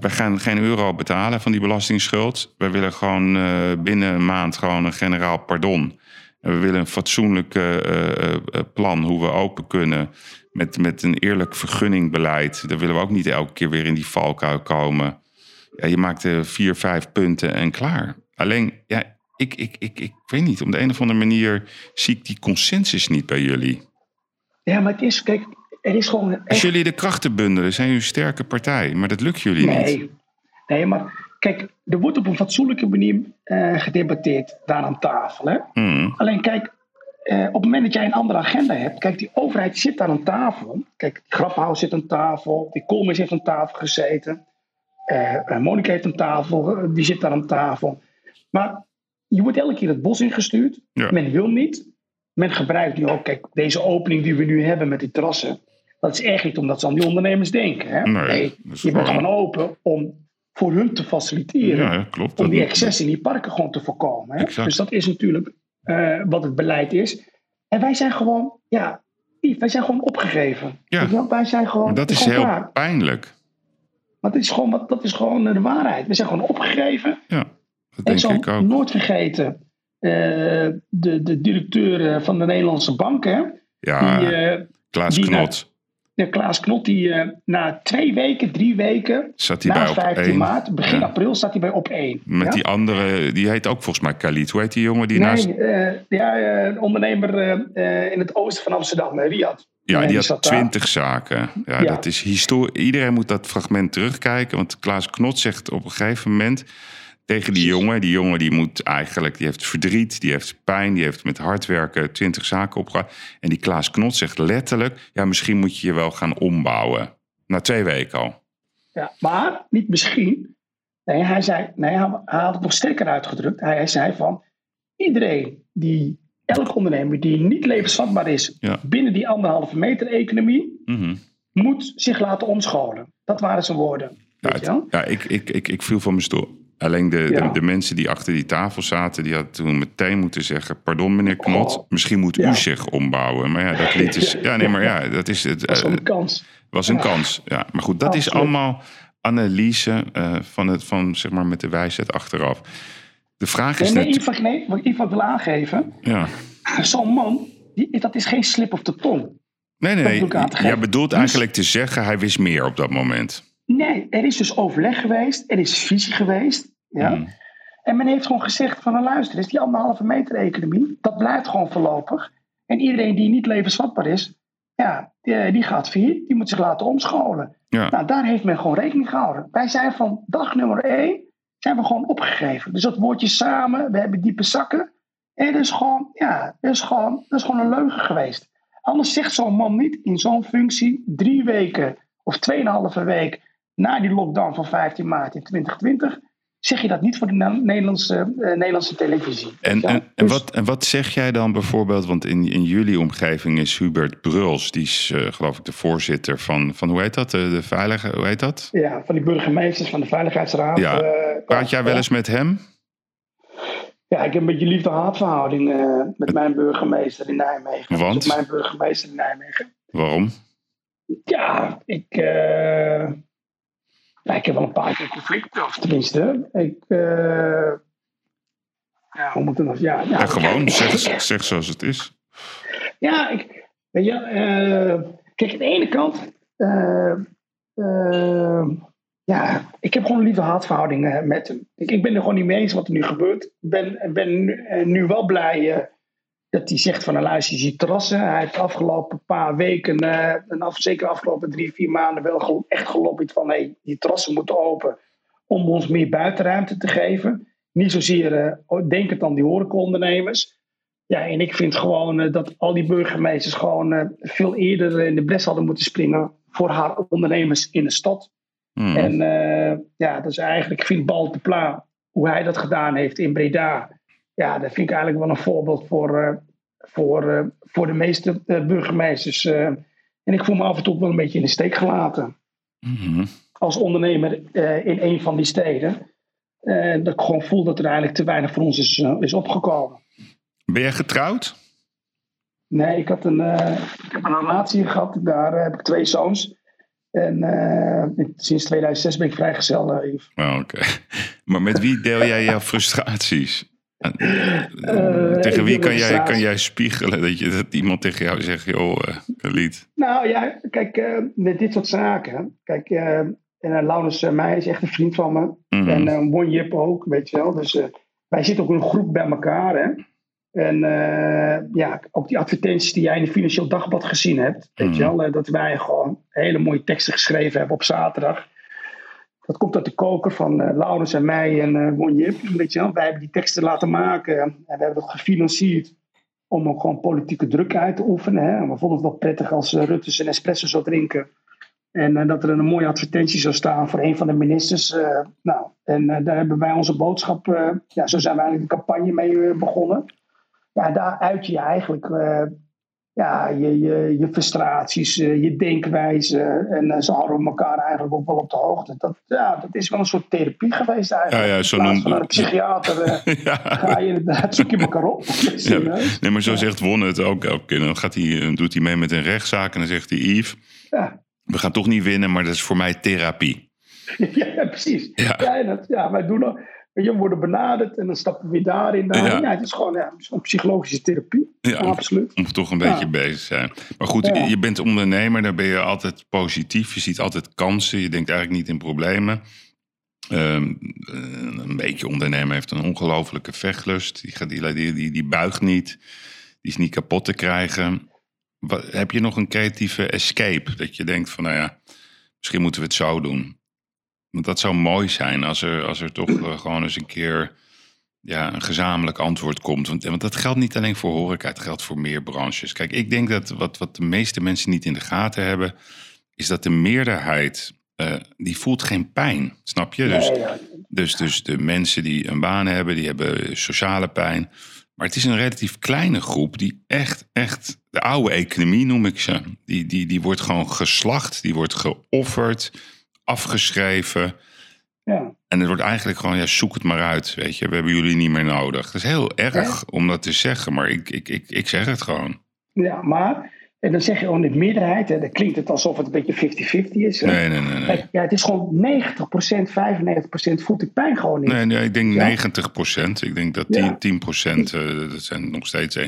We gaan geen euro betalen van die belastingsschuld. We willen gewoon uh, binnen een maand gewoon een generaal pardon. En we willen een fatsoenlijk uh, uh, plan hoe we open kunnen. Met, met een eerlijk vergunningbeleid. Daar willen we ook niet elke keer weer in die valkuil komen. Ja, je maakt vier, vijf punten en klaar. Alleen, ja, ik, ik, ik, ik weet niet, op de een of andere manier zie ik die consensus niet bij jullie. Ja, maar het is, kijk, er is gewoon. Echt... Als jullie de krachten bundelen, zijn jullie een sterke partij, maar dat lukt jullie nee. niet. Nee, maar kijk, er wordt op een fatsoenlijke manier uh, gedebatteerd daar aan tafel. Hè? Mm. Alleen kijk, uh, op het moment dat jij een andere agenda hebt, kijk, die overheid zit daar aan tafel. Kijk, Grappenhuis zit aan tafel, die Koolmees heeft aan tafel gezeten, uh, Monika heeft aan tafel, die zit daar aan tafel. Maar je wordt elke keer het bos ingestuurd. Ja. Men wil niet. Men gebruikt nu ook, kijk, deze opening die we nu hebben met die terrassen. Dat is echt niet omdat ze aan die ondernemers denken. Hè? Nee, je bent gewoon open om voor hun te faciliteren. Ja, klopt. Om die Dat- excess in die parken gewoon te voorkomen. Hè? Dus dat is natuurlijk eh, wat het beleid is. En wij zijn gewoon, ja, wij zijn gewoon opgegeven. Ja. Wij zijn gewoon. Maar dat is gewoon heel pijnlijk. Maar dat is, gewoon, dat is gewoon de waarheid. We zijn gewoon opgegeven. Ja, dat Ik denk zal ik ook. nooit vergeten eh, de, de directeur van de Nederlandse bank, hè, Ja, die, eh, Klaas die- Knot de Klaas Knot, die eh, na twee weken, drie weken, zat hij na bij op 15 één. maart, begin Ja. april, staat hij bij op 1. Met ja? die andere, die heet ook volgens mij Khalid. Hoe heet die jongen die naast... Nee, eh, ja, een ondernemer eh, eh, in het oosten van Amsterdam, eh, Riyad. Ja, die had zat twintig zaken. Ja, Ja. dat is historie. Iedereen moet dat fragment terugkijken. Want Klaas Knot zegt op een gegeven moment tegen die jongen... die jongen die moet eigenlijk, die heeft verdriet, die heeft pijn... die heeft met hard werken twintig zaken opgehaald. En die Klaas Knot zegt letterlijk... ja, misschien moet je je wel gaan ombouwen. Na twee weken al. Ja, maar niet misschien. Nee, hij, zei, nee, hij, had het nog sterker uitgedrukt. Hij, hij zei van iedereen die, elk ondernemer die niet levensvatbaar is Ja. binnen die anderhalve meter economie, Mhm. moet zich laten omscholen. Dat waren zijn woorden. Ja, het- ja ik, ik, ik, ik viel van mijn stoel. Alleen de, Ja. de, de mensen die achter die tafel zaten, die hadden toen meteen moeten zeggen: Pardon, meneer Knot, Oh. misschien moet Ja. u zich ombouwen. Maar ja, dat liet is. Ja, nee, maar ja, dat is het. Wel eh, een kans. was een kans. Ja, maar goed, dat is allemaal analyse eh, van, het, van zeg maar met de wijsheid achteraf. De vraag Nee, is nee, net. Yves, nee, wat ik Yves wil aangeven. Ja. Zo'n man, die, dat is geen slip of de tong. Nee, nee, nee. Jij bedoelt Dus- eigenlijk te zeggen, hij wist meer op dat moment. Nee, er is dus overleg geweest. Er is visie geweest. Ja? Hmm. En men heeft gewoon gezegd van nou, luister eens, die anderhalve meter economie, dat blijft gewoon voorlopig. En iedereen die niet levensvatbaar is, ja, die, die gaat failliet. Die moet zich laten omscholen. Ja. Nou, daar heeft men gewoon rekening gehouden. Wij zijn van dag nummer één, zijn we gewoon opgegeven. Dus dat woordje samen, we hebben diepe zakken. En dat is gewoon, ja, dat is gewoon, dat is gewoon een leugen geweest. Anders zegt zo'n man niet in zo'n functie drie weken of tweeënhalve week na die lockdown van 15 maart in 2020, zeg je dat niet voor de Ne- Nederlandse, eh, Nederlandse televisie. En, Ja, en, en, dus- wat, en wat zeg jij dan bijvoorbeeld? Want in, in jullie omgeving is Hubert Bruls, die is eh, geloof ik de voorzitter van, van hoe heet dat? De, de veilige, hoe heet dat? Ja, van die burgemeesters van de Veiligheidsraad. Ja. eh, Praat jij wel eens met hem? Ja, ik heb een beetje liefde-haatverhouding eh, met mijn burgemeester in Nijmegen. Want? Dus mijn burgemeester in Nijmegen. Waarom? Ja, ik, ja, ik heb wel een paar keer conflicten. Of tenminste, ik... eh, ja, hoe moet ik dat? Ja, ja, Ja, gewoon, zeg, zeg zoals het is. Ja, ik, weet je, eh, kijk, aan de ene kant, eh, eh, ja, ik heb gewoon een lieve haatverhouding eh, met hem. Ik, ik ben er gewoon niet mee eens wat er nu gebeurt. Ik ben, ben nu, nu wel blij dat hij zegt van, nou, luister, je ziet terrassen. Hij heeft de afgelopen paar weken, eh, en af, zeker de afgelopen drie, vier maanden, wel gel- echt gelobbyd van, hey, die terrassen moeten open om ons meer buitenruimte te geven. Niet zozeer eh, denkend aan die horecaondernemers. Ja, en ik vind gewoon eh, dat al die burgemeesters gewoon veel eerder in de bres hadden moeten springen voor haar ondernemers in de stad. Hmm. En ja, dat is eigenlijk, ik vind bal te pla. hoe hij dat gedaan heeft in Breda. Ja, dat vind ik eigenlijk wel een voorbeeld voor, voor, voor de meeste burgemeesters. en ik voel me af en toe wel een beetje in de steek gelaten. Mhm. Als ondernemer in een van die steden. dat ik gewoon voel dat er eigenlijk te weinig voor ons is, is opgekomen. Ben jij getrouwd? Nee, ik, had een, ik heb een relatie gehad. Daar heb ik twee zoons. En uh, sinds 2006 ben ik vrijgezel, uh, Yves. Oh, Oké. Maar met wie deel jij jouw frustraties? Uh, tegen wie kan jij, kan jij spiegelen dat, je, dat iemand tegen jou zegt, joh, Khalid? Nou ja, kijk, met dit soort zaken. Kijk, en Laurens mij is echt een vriend van me. Mhm. En Won Jip ook, weet je wel. Dus wij zitten ook in een groep bij elkaar, hè. En uh, ja, ook die advertenties die jij in het Financieel Dagblad gezien hebt. Weet je wel, dat wij gewoon hele mooie teksten geschreven hebben op zaterdag. Dat komt uit de koker van uh, Laurens en mij en uh. Weet je wel, wij hebben die teksten laten maken. En we hebben dat gefinancierd om ook gewoon politieke druk uit te oefenen. Hè. We vonden het wel prettig als Rutte zijn espresso zou drinken. En dat er een mooie advertentie zou staan voor een van de ministers. nou, en daar hebben wij onze boodschap. ja, zo zijn we eigenlijk de campagne mee begonnen ja, daar uit je eigenlijk ja, je, je, je frustraties, uh, je denkwijze. En uh, ze houden elkaar eigenlijk ook wel op de hoogte. Dat, ja, dat is wel een soort therapie geweest eigenlijk. Ja, ja, zo noemt... een psychiater ja. ga je inderdaad, zoek je elkaar op. Ja, nee, maar zo zegt Wonne het ook elke keer. Dan gaat hij, doet hij mee met een rechtszaak en dan zegt hij... Yves, we gaan toch niet winnen, maar dat is voor mij therapie. ja, precies. Ja. dat, ja, wij doen ook je, worden benaderd en dan stappen we weer daarin. Daar. Ja. het is gewoon, ja, een psychologische therapie. Ja, absoluut. Om toch een beetje bezig zijn. Maar goed, je bent ondernemer, dan ben je altijd positief. Je ziet altijd kansen. Je denkt eigenlijk niet in problemen. Um, een beetje ondernemer heeft een ongelofelijke vechtlust. Die, gaat, die, die, die buigt niet. Die is niet kapot te krijgen. Wat, heb je nog een creatieve escape? Dat je denkt van, nou ja, misschien moeten we het zo doen. Want dat zou mooi zijn als er, als er toch uh, gewoon eens een keer ja, een gezamenlijk antwoord komt. Want, want dat geldt niet alleen voor horeca, het geldt voor meer branches. Kijk, ik denk dat wat, wat de meeste mensen niet in de gaten hebben, is dat de meerderheid, uh, die voelt geen pijn, snap je? Dus, dus, dus de mensen die een baan hebben, die hebben sociale pijn. Maar het is een relatief kleine groep die echt, echt, de oude economie noem ik ze, die, die, die wordt gewoon geslacht, die wordt geofferd afgeschreven. Ja. En het wordt eigenlijk gewoon, ja, zoek het maar uit. Weet je, we hebben jullie niet meer nodig. Het is heel erg om dat te zeggen, maar ik, ik, ik, ik zeg het gewoon. Ja, maar en dan zeg je gewoon de meerderheid. Hè, dan klinkt het alsof het een beetje 50-50 is. Nee, nee, nee. nee. Ja, het is gewoon 90%, 95% voelt ik pijn gewoon niet. Nee, nee ik denk ja. 90%. Ik denk dat 10, 10% uh, dat zijn nog steeds 1,7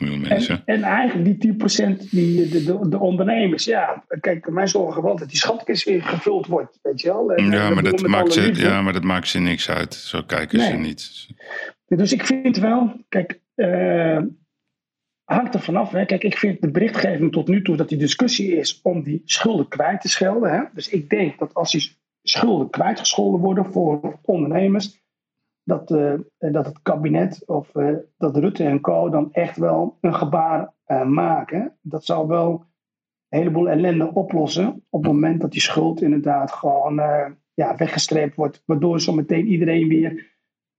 miljoen mensen. En, en, eigenlijk die 10% die, de, de, de, ondernemers. Ja, kijk, mijn zorgen wel dat die schatkist weer gevuld wordt. Weet je wel? En, ja, maar dat maakt ze, ja, maar dat maakt ze niks uit. Zo kijken nee. ze niet. Dus ik vind wel, kijk... Uh, hangt er vanaf. Hè. Kijk, ik vind de berichtgeving tot nu toe dat die discussie is om die schulden kwijt te schelden. Hè. Dus ik denk dat als die schulden kwijtgescholden worden voor ondernemers, dat, uh, dat het kabinet of uh, dat Rutte en Co. dan echt wel een gebaar uh, maken. Dat zou wel een heleboel ellende oplossen op het moment dat die schuld inderdaad gewoon ja, weggestreept wordt, waardoor zo meteen iedereen weer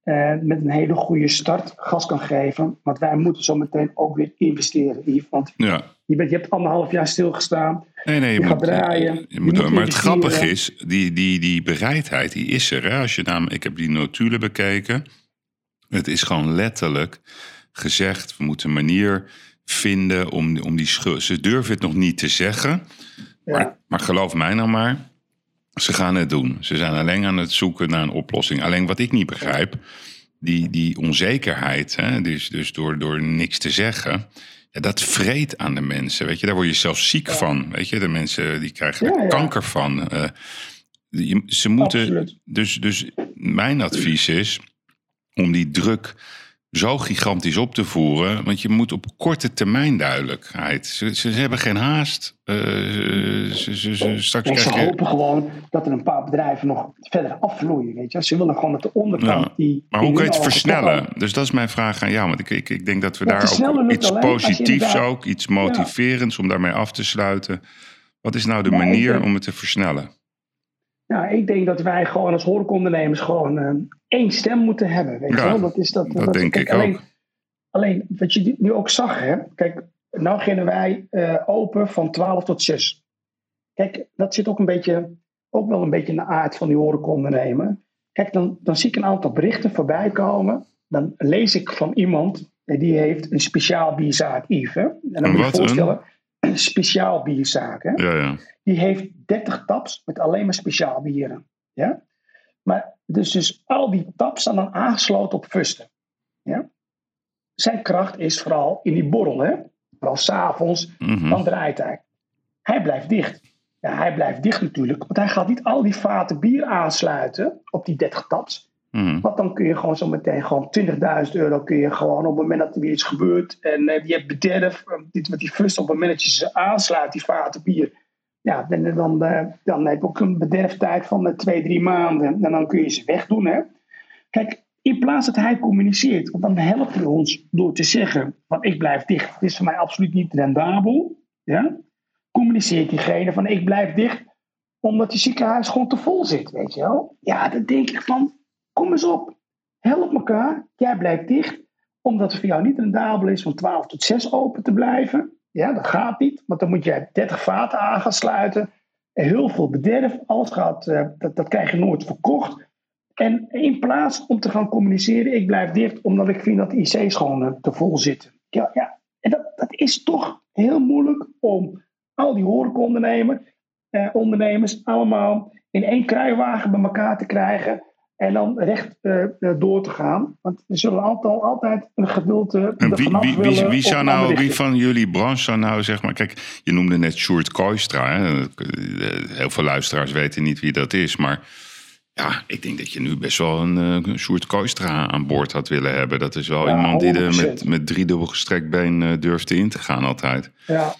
uh, met een hele goede start gas kan geven. Want wij moeten zo meteen ook weer investeren, Yves. Want ja. je, bent, je hebt anderhalf jaar stilgestaan. Nee, nee, je, je moet, gaat draaien. Je moet, maar het grappige is, die, die, die bereidheid, die is er. Hè? Als je namelijk, ik heb die notulen bekeken. Het is gewoon letterlijk gezegd, we moeten een manier vinden om, om die schuld... Ze durven het nog niet te zeggen. Ja. Maar, maar geloof mij nou maar, ze gaan het doen. Ze zijn alleen aan het zoeken naar een oplossing. Alleen wat ik niet begrijp, die, die onzekerheid, hè, dus, dus door, door niks te zeggen, ja, dat vreet aan de mensen. Weet je, daar word je zelfs ziek ja. van. Weet je, de mensen die krijgen er ja. kanker van. Uh, die, ze moeten. Absoluut. Dus, dus mijn advies is om die druk zo gigantisch op te voeren. Want je moet op korte termijn duidelijkheid. Ze, ze hebben geen haast. Uh, ze, ze, ze, straks En ze krijg je- hopen gewoon dat er een paar bedrijven nog verder afvloeien. Weet je? Ze willen gewoon dat de onderkant Ja. die. Maar die hoe kan je het versnellen? Dus dat is mijn vraag aan jou. Want ik, ik, ik denk dat we daar ook iets alleen positiefs ook, iets motiverends om daarmee af te sluiten. Wat is nou de Nee, manier denk- om het te versnellen? Nou, ik denk dat wij gewoon als horecaondernemers gewoon uh, één stem moeten hebben. Weet ja, je wel? Dat, is dat, dat, dat denk kijk, ik alleen, ook. Alleen, wat je nu ook zag, hè. Kijk, nou beginnen wij uh, open van 12 tot 6. Kijk, dat zit ook een beetje, ook wel een beetje in de aard van die horecaondernemer. Kijk, dan, dan zie ik een aantal berichten voorbij komen. Dan lees ik van iemand die heeft een speciaal bierzaak, Yves. Hè? En dan moet je voorstellen, een speciaal bierzaak. Hè? Ja, ja. Die heeft 30 taps met alleen maar speciaal bieren. Ja? Maar dus, dus al die taps zijn dan aangesloten op fusten. Ja? Zijn kracht is vooral in die borrel. Hè? Vooral s'avonds, mm -hmm. dan draait hij. Hij blijft dicht. Ja, hij blijft dicht natuurlijk, want hij gaat niet al die vaten bier aansluiten op die 30 taps. Mm. Want dan kun je gewoon zo meteen gewoon 20.000 euro kun je gewoon op het moment dat er weer iets gebeurt en uh, je hebt bederf, dit met die fust op het moment dat je ze aansluit, die vaten bier. Ja, dan, dan, uh, dan heb je ook een bederftijd van twee, drie maanden en dan kun je ze wegdoen. Hè? Kijk, in plaats dat hij communiceert, want dan helpt hij ons door te zeggen van ik blijf dicht. Het is voor mij absoluut niet rendabel. Ja? Communiceert diegene van ik blijf dicht omdat je ziekenhuis gewoon te vol zit, weet je wel. Ja, dan denk ik van Kom eens op. Help elkaar. Jij blijft dicht. Omdat het voor jou niet rendabel is van 12 tot 6 open te blijven. Ja, dat gaat niet. Want dan moet jij 30 vaten aan. En heel veel bederf. Alles gaat, uh, dat, dat krijg je nooit verkocht. En in plaats om te gaan communiceren, ik blijf dicht omdat ik vind dat de IC's gewoon uh, te vol zitten. Ja, ja. En dat, dat is toch heel moeilijk om al die horecaondernemers eh, ondernemers allemaal in één kruiwagen bij elkaar te krijgen. En dan recht uh, door te gaan. Want er zullen altijd, altijd een gedeelte. En wie, wie, wie, wie, zou nou, wie van jullie branche zou nou zeg maar. Kijk, je noemde net Sjoerd Koistra. Hè? Heel veel luisteraars weten niet wie dat is. Maar ja, ik denk dat je nu best wel een uh, Sjoerd Koistra aan boord had willen hebben. Dat is wel ja, iemand die er met, met driedubbel gestrekt been uh, durfde in te gaan altijd. Ja,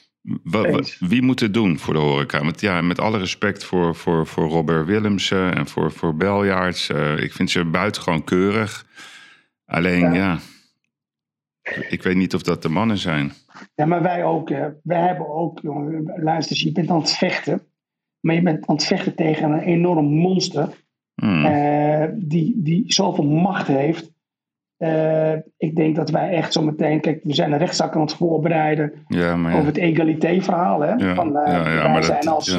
wie moet het doen voor de horeca? Met, ja, met alle respect voor, voor, voor Robert Willemsen en voor, voor Beljaards. Uh, ik vind ze buitengewoon keurig. Alleen, ja. ja. ik weet niet of dat de mannen zijn. Ja, maar wij ook. Wij hebben ook, jongen, luister, je bent aan het vechten. Maar je bent aan het vechten tegen een enorm monster. Hmm. Uh, die, die zoveel macht heeft. Uh, ik denk dat wij echt zo meteen, kijk, we zijn een rechtszaak aan het voorbereiden ja, maar ja. over het egaliteitsverhaal. Hè? Ja, Van, uh, ja, maar zijn dat, als,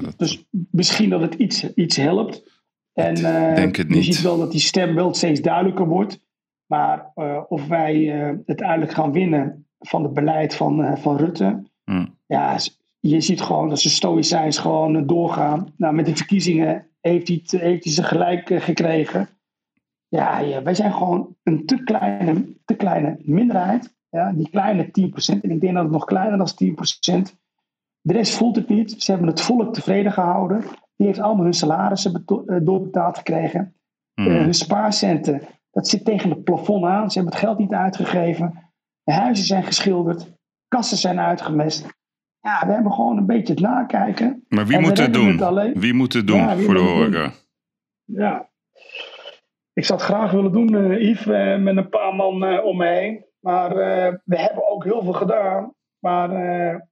dat, dus misschien dat het iets, iets helpt. En uh, denk het je niet. ziet wel dat die stem wel steeds duidelijker wordt. Maar of wij het uiteindelijk gaan winnen van het beleid van, van Rutte. Hm. Ja, je ziet gewoon dat ze stoïcijns gewoon doorgaan. Nou, met de verkiezingen heeft hij, heeft hij ze gelijk gekregen. Ja, ja, wij zijn gewoon een te kleine, te kleine minderheid. Ja, die kleine 10%. En ik denk dat het nog kleiner dan 10%. De rest voelt het niet. Ze hebben het volk tevreden gehouden. Die heeft allemaal hun salarissen doorbetaald gekregen. Mm. Uh, hun spaarcenten, dat zit tegen het plafond aan. Ze hebben het geld niet uitgegeven. De huizen zijn geschilderd. Kassen zijn uitgemest. Ja, we hebben gewoon een beetje het nakijken. Maar wie En moet het doen? het alleen. Wie moet het doen Ja, voor de horeca? Ja. Ik zou het graag willen doen, eh, Yves, eh, met een paar man eh, om me heen. Maar we hebben ook heel veel gedaan. Maar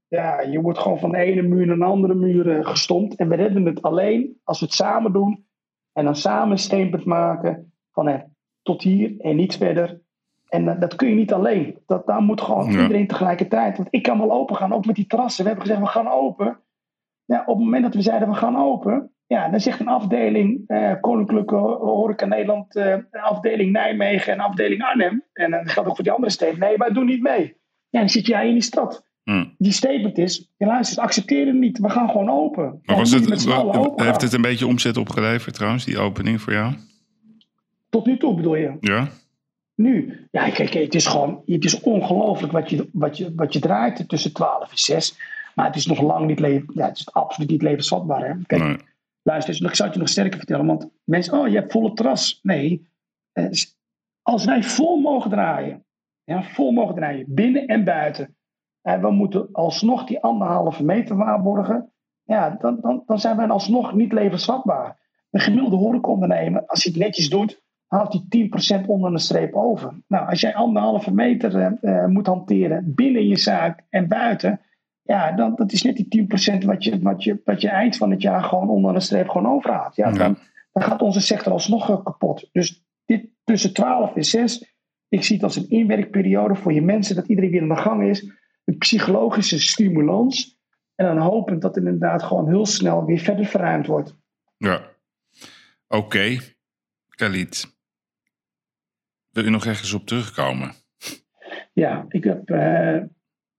ja, je wordt gewoon van de ene muur naar de andere muur gestompt. En we redden het alleen als we het samen doen. En dan samen een maken van tot hier en niet verder. En dat kun je niet alleen. Dat, daar moet gewoon Ja. iedereen tegelijkertijd. Want ik kan wel open gaan, ook met die terrassen. We hebben gezegd, we gaan open. Ja, op het moment dat we zeiden, we gaan open. Ja, dan zegt een afdeling eh, Koninklijke Horeca Nederland, eh, een afdeling Nijmegen en afdeling Arnhem. En dat geldt ook voor die andere steden. Nee, wij doen niet mee. Ja, dan zit jij in die stad. Hm. Die statement is, luister, accepteer het niet. We gaan gewoon open. Maar was het, heeft het een beetje omzet opgeleverd trouwens, die opening voor jou? Tot nu toe bedoel je? Ja? Nu, ja, kijk, het is gewoon, het is ongelooflijk wat je, wat, je, wat je draait tussen 12 en 6. Maar het is nog lang niet, ja, het is absoluut niet levensvatbaar. Hè? Kijk, Nee. Luister, ik zal het je nog sterker vertellen. Want mensen, oh, je hebt volle terras. Nee, eh, als wij vol mogen draaien, ja, vol mogen draaien, binnen en buiten. En we moeten alsnog die anderhalve meter waarborgen. Ja, dan, dan, dan zijn wij alsnog niet levensvatbaar. Een gemiddelde horecaondernemer, als hij het netjes doet, haalt hij 10% onder de streep over. Nou, als jij anderhalve meter eh, eh, moet hanteren binnen je zaak en buiten, ja, dan, dat is net die 10% wat je, wat, je, wat je eind van het jaar gewoon onder de streep gewoon overhoudt. Ja, dan, dan gaat onze sector alsnog kapot. Dus dit tussen 12 en 6, ik zie het als een inwerkperiode voor je mensen, dat iedereen weer aan de gang is. Een psychologische stimulans. En dan hopend dat het inderdaad gewoon heel snel weer verder verruimd wordt. Ja, oké. Okay. Khalid, wil je nog ergens op terugkomen? Ja, ik heb uh,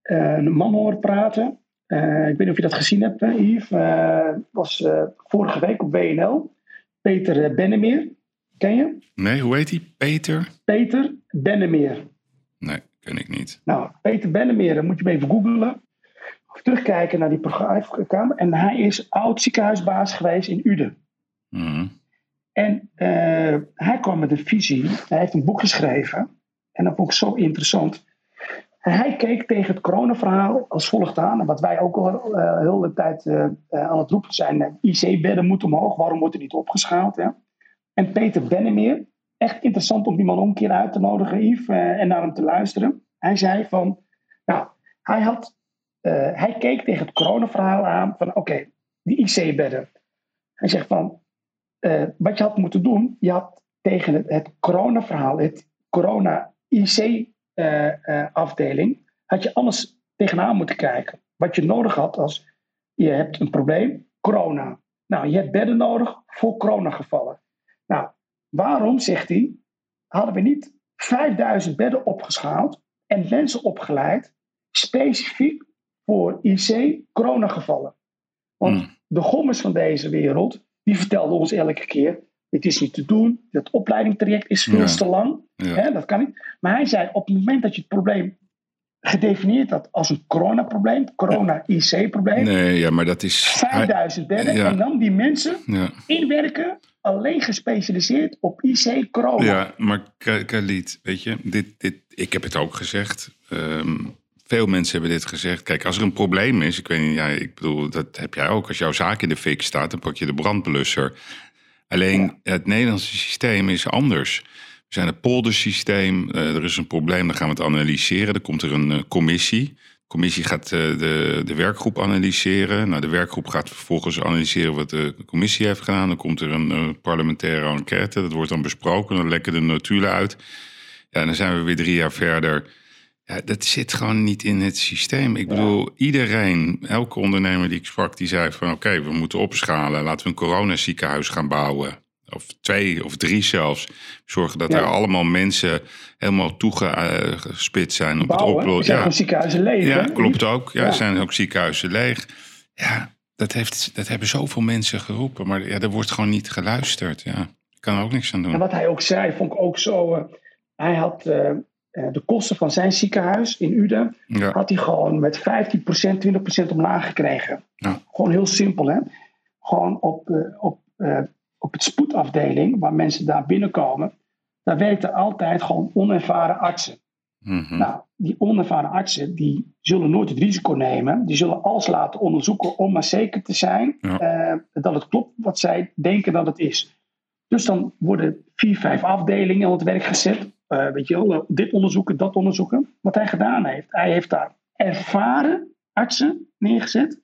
een man horen praten. Uh, ik weet niet of je dat gezien hebt, Yves. Uh, was vorige week op WNL. Peter Bennemeer. Ken je? Nee, hoe heet hij? Peter? Peter Bennemeer. Nee, ken ik niet. Nou, Peter Bennemeer, dan moet je hem even googlen. Of terugkijken naar die programma. En hij is oud ziekenhuisbaas geweest in Uden. Mm. En hij kwam met een visie. Hij heeft een boek geschreven. En dat vond ik zo interessant. Hij keek tegen het coronaverhaal als volgt aan. En wat wij ook al uh, heel de tijd uh, aan het roepen zijn. IC-bedden moeten omhoog. Waarom wordt er niet opgeschaald? En Peter Bennemeer. Echt interessant om die man om een keer uit te nodigen, Yves. en naar hem te luisteren. Hij zei van... Nou, hij, had, hij keek tegen het coronaverhaal aan. Van oké, die IC-bedden. Hij zegt van wat je had moeten doen, je had tegen het, het coronaverhaal, het corona-IC-afdeling, uh, uh, had je anders tegenaan moeten kijken. Wat je nodig had als je hebt een probleem, corona. Nou, je hebt bedden nodig voor coronagevallen. Nou, waarom, zegt hij, hadden we niet 5000 bedden opgeschaald en mensen opgeleid specifiek voor IC-coronagevallen? Want Hmm. de gommers van deze wereld, die vertelden ons elke keer: dit is niet te doen, het opleidingstraject is veel Ja. te lang, Ja. hè, dat kan niet. Maar hij zei: op het moment dat je het probleem gedefinieerd had als een coronaprobleem, corona-IC-probleem, Nee, ja, maar dat is... 5000 bedden, ja. en dan die mensen inwerken, alleen gespecialiseerd op IC-corona. Ja, maar Khalid, weet je, dit, dit, ik heb het ook gezegd. Ehm, veel mensen hebben dit gezegd. Kijk, als er een probleem is, ik weet niet, ja, ik bedoel, dat heb jij ook. Als jouw zaak in de fik staat, dan pak je de brandblusser. Alleen het Nederlandse systeem is anders. We zijn een poldersysteem. eh, er is een probleem, dan gaan we het analyseren. Dan komt er een eh, commissie. De commissie gaat eh, de, de werkgroep analyseren. Nou, de werkgroep gaat vervolgens analyseren wat de commissie heeft gedaan. Dan komt er een parlementaire enquête. Dat wordt dan besproken. Dan lekken de notulen uit. Ja, en dan zijn we weer drie jaar verder. Ja, dat zit gewoon niet in het systeem. Ik bedoel, iedereen, elke ondernemer die ik sprak, die zei van oké, we moeten opschalen. Laten we een coronaziekenhuis gaan bouwen. Of twee of drie zelfs. Zorgen dat Ja. er allemaal mensen helemaal toegespitst zijn op Bouwen, het oplossen. Ja. ziekenhuizen leeg. Ja, hè? klopt ook. Ja, Ja. er zijn ook ziekenhuizen leeg. Ja, dat, heeft, dat hebben zoveel mensen geroepen. Maar ja, er wordt gewoon niet geluisterd. Ja, ik kan er ook niks aan doen. En wat hij ook zei, vond ik ook zo. eh, hij had eh, de kosten van zijn ziekenhuis in Uden, Ja, had hij gewoon met 15%, 20% omlaag gekregen. Ja. Gewoon heel simpel, hè? Gewoon op, eh, op, eh, op het spoedafdeling, waar mensen daar binnenkomen, daar werkten altijd gewoon onervaren artsen. mhm. Nou, die onervaren artsen, die zullen nooit het risico nemen. Die zullen alles laten onderzoeken om maar zeker te zijn Ja. eh, dat het klopt wat zij denken dat het is. Dus dan worden vier, vijf afdelingen aan het werk gezet. Eh, weet je wel, eh, dit onderzoeken, dat onderzoeken. Wat hij gedaan heeft. Hij heeft daar ervaren artsen neergezet.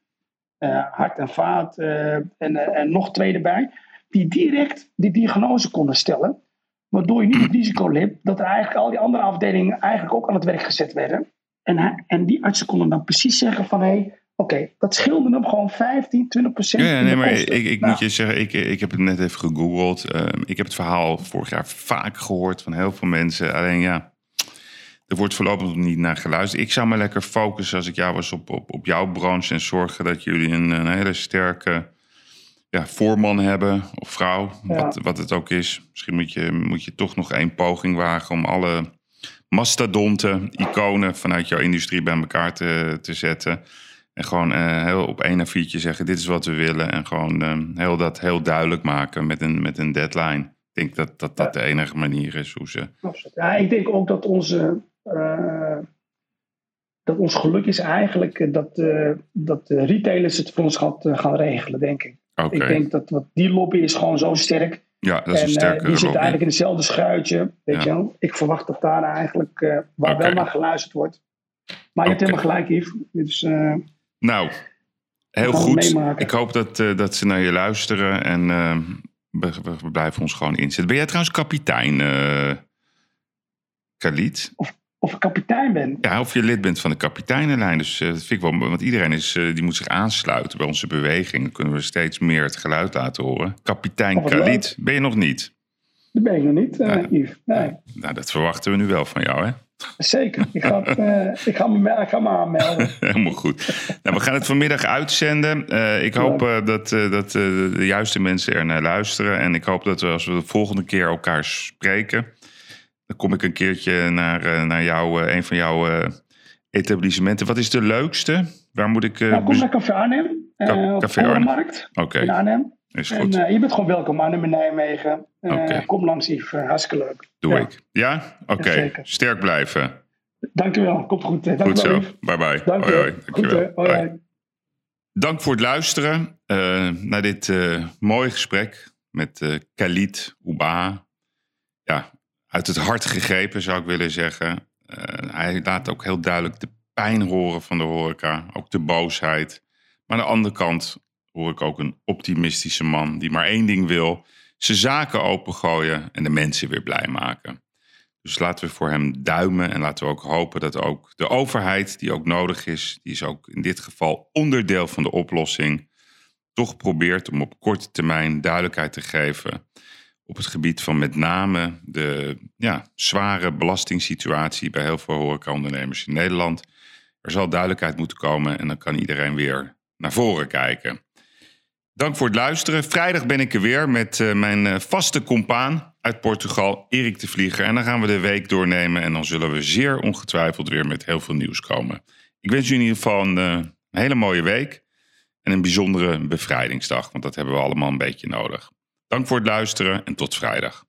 eh, hart en vaat en, en nog twee erbij. Die direct die diagnose konden stellen. Waardoor je niet het risico liep dat er eigenlijk al die andere afdelingen eigenlijk ook aan het werk gezet werden. En, en die artsen konden dan precies zeggen van hé, hey, oké, dat scheelde hem gewoon 15, 20 procent. Ja, nee, maar kosten. ik, ik Nou, moet je zeggen, ik, ik heb het net even gegoogeld. Ehm, ik heb het verhaal vorig jaar vaak gehoord van heel veel mensen. Alleen ja, er wordt voorlopig nog niet naar geluisterd. Ik zou me lekker focussen als ik jou was op, op, op jouw branche en zorgen dat jullie een, een hele sterke ja, voorman hebben of vrouw, Ja. wat, wat het ook is. Misschien moet je, moet je toch nog één poging wagen om alle mastodonten, iconen vanuit jouw industrie bij elkaar te, te zetten. En gewoon eh, heel op één A4'tje zeggen, dit is wat we willen. En gewoon eh, heel dat heel duidelijk maken met een, met een deadline. Ik denk dat dat, dat de enige manier is hoe ze... Absoluut. Ja, ik denk ook dat onze. eh, dat ons geluk is eigenlijk dat, eh, dat de retailers het voor ons gaan, eh, gaan regelen, denk ik. Oké, Ik denk dat wat, die lobby is gewoon zo sterk. ja, dat is en een sterke die zit lobby. eigenlijk in hetzelfde schuitje. Weet Ja. je wel? Ik verwacht dat daar eigenlijk waar wel naar geluisterd wordt. Maar je hebt helemaal gelijk, Yves. Dus, eh, Nou, heel goed. Ik hoop dat, eh, dat ze naar je luisteren en eh, we, blijven ons gewoon inzetten. Ben jij trouwens kapitein, eh Khalid? Of ik kapitein ben. Ja, of je lid bent van de kapiteinenlijn. Dus dat vind ik wel want iedereen is, die moet zich aansluiten bij onze beweging. Dan kunnen we steeds meer het geluid laten horen. Kapitein Oh, wat Khalid, ben je nog niet? Dat ben ik nog niet. Yves. Nee, Nou, dat verwachten we nu wel van jou, hè? Zeker. Ik ga, het, eh, ik, ga me, me- ik ga me aanmelden. Helemaal goed. Nou, we gaan het vanmiddag uitzenden. Eh, ik hoop eh, dat, dat de juiste mensen er naar luisteren. En ik hoop dat we als we de volgende keer elkaar spreken... dan kom ik een keertje naar, naar jou, een van jouw etablissementen. Wat is de leukste? Waar moet ik... Nou, kom naar Café Arnhem. Café Arnhem. Oké, in Arnhem. Is goed. eh, je bent gewoon welkom, Arnhem en Nijmegen. Eh. Kom langs, Yves. Eh, hartstikke leuk. Doe Ja. ik. Ja? Oké. Sterk blijven. Dankjewel. Komt goed. Dank Goed u wel, zo. Bye bye. Dank Hoi. Goed. Dank voor het luisteren naar dit mooie gesprek met Khalid Ouba. Ja, uit het hart gegrepen zou ik willen zeggen. Hij laat ook heel duidelijk de pijn horen van de horeca, ook de boosheid. Maar aan de andere kant hoor ik ook een optimistische man die maar één ding wil: zijn zaken opengooien en de mensen weer blij maken. Dus laten we voor hem duimen en laten we ook hopen dat ook de overheid, die ook nodig is, die is ook in dit geval onderdeel van de oplossing, toch probeert om op korte termijn duidelijkheid te geven op het gebied van met name de ja, zware belastingssituatie bij heel veel horecaondernemers in Nederland. Er zal duidelijkheid moeten komen en dan kan iedereen weer naar voren kijken. Dank voor het luisteren. Vrijdag ben ik er weer met eh, mijn eh, vaste compaan uit Portugal, Erik de Vlieger. En dan gaan we de week doornemen en dan zullen we zeer ongetwijfeld weer met heel veel nieuws komen. Ik wens u in ieder geval een, eh, een hele mooie week en een bijzondere bevrijdingsdag, want dat hebben we allemaal een beetje nodig. Dank voor het luisteren en tot vrijdag.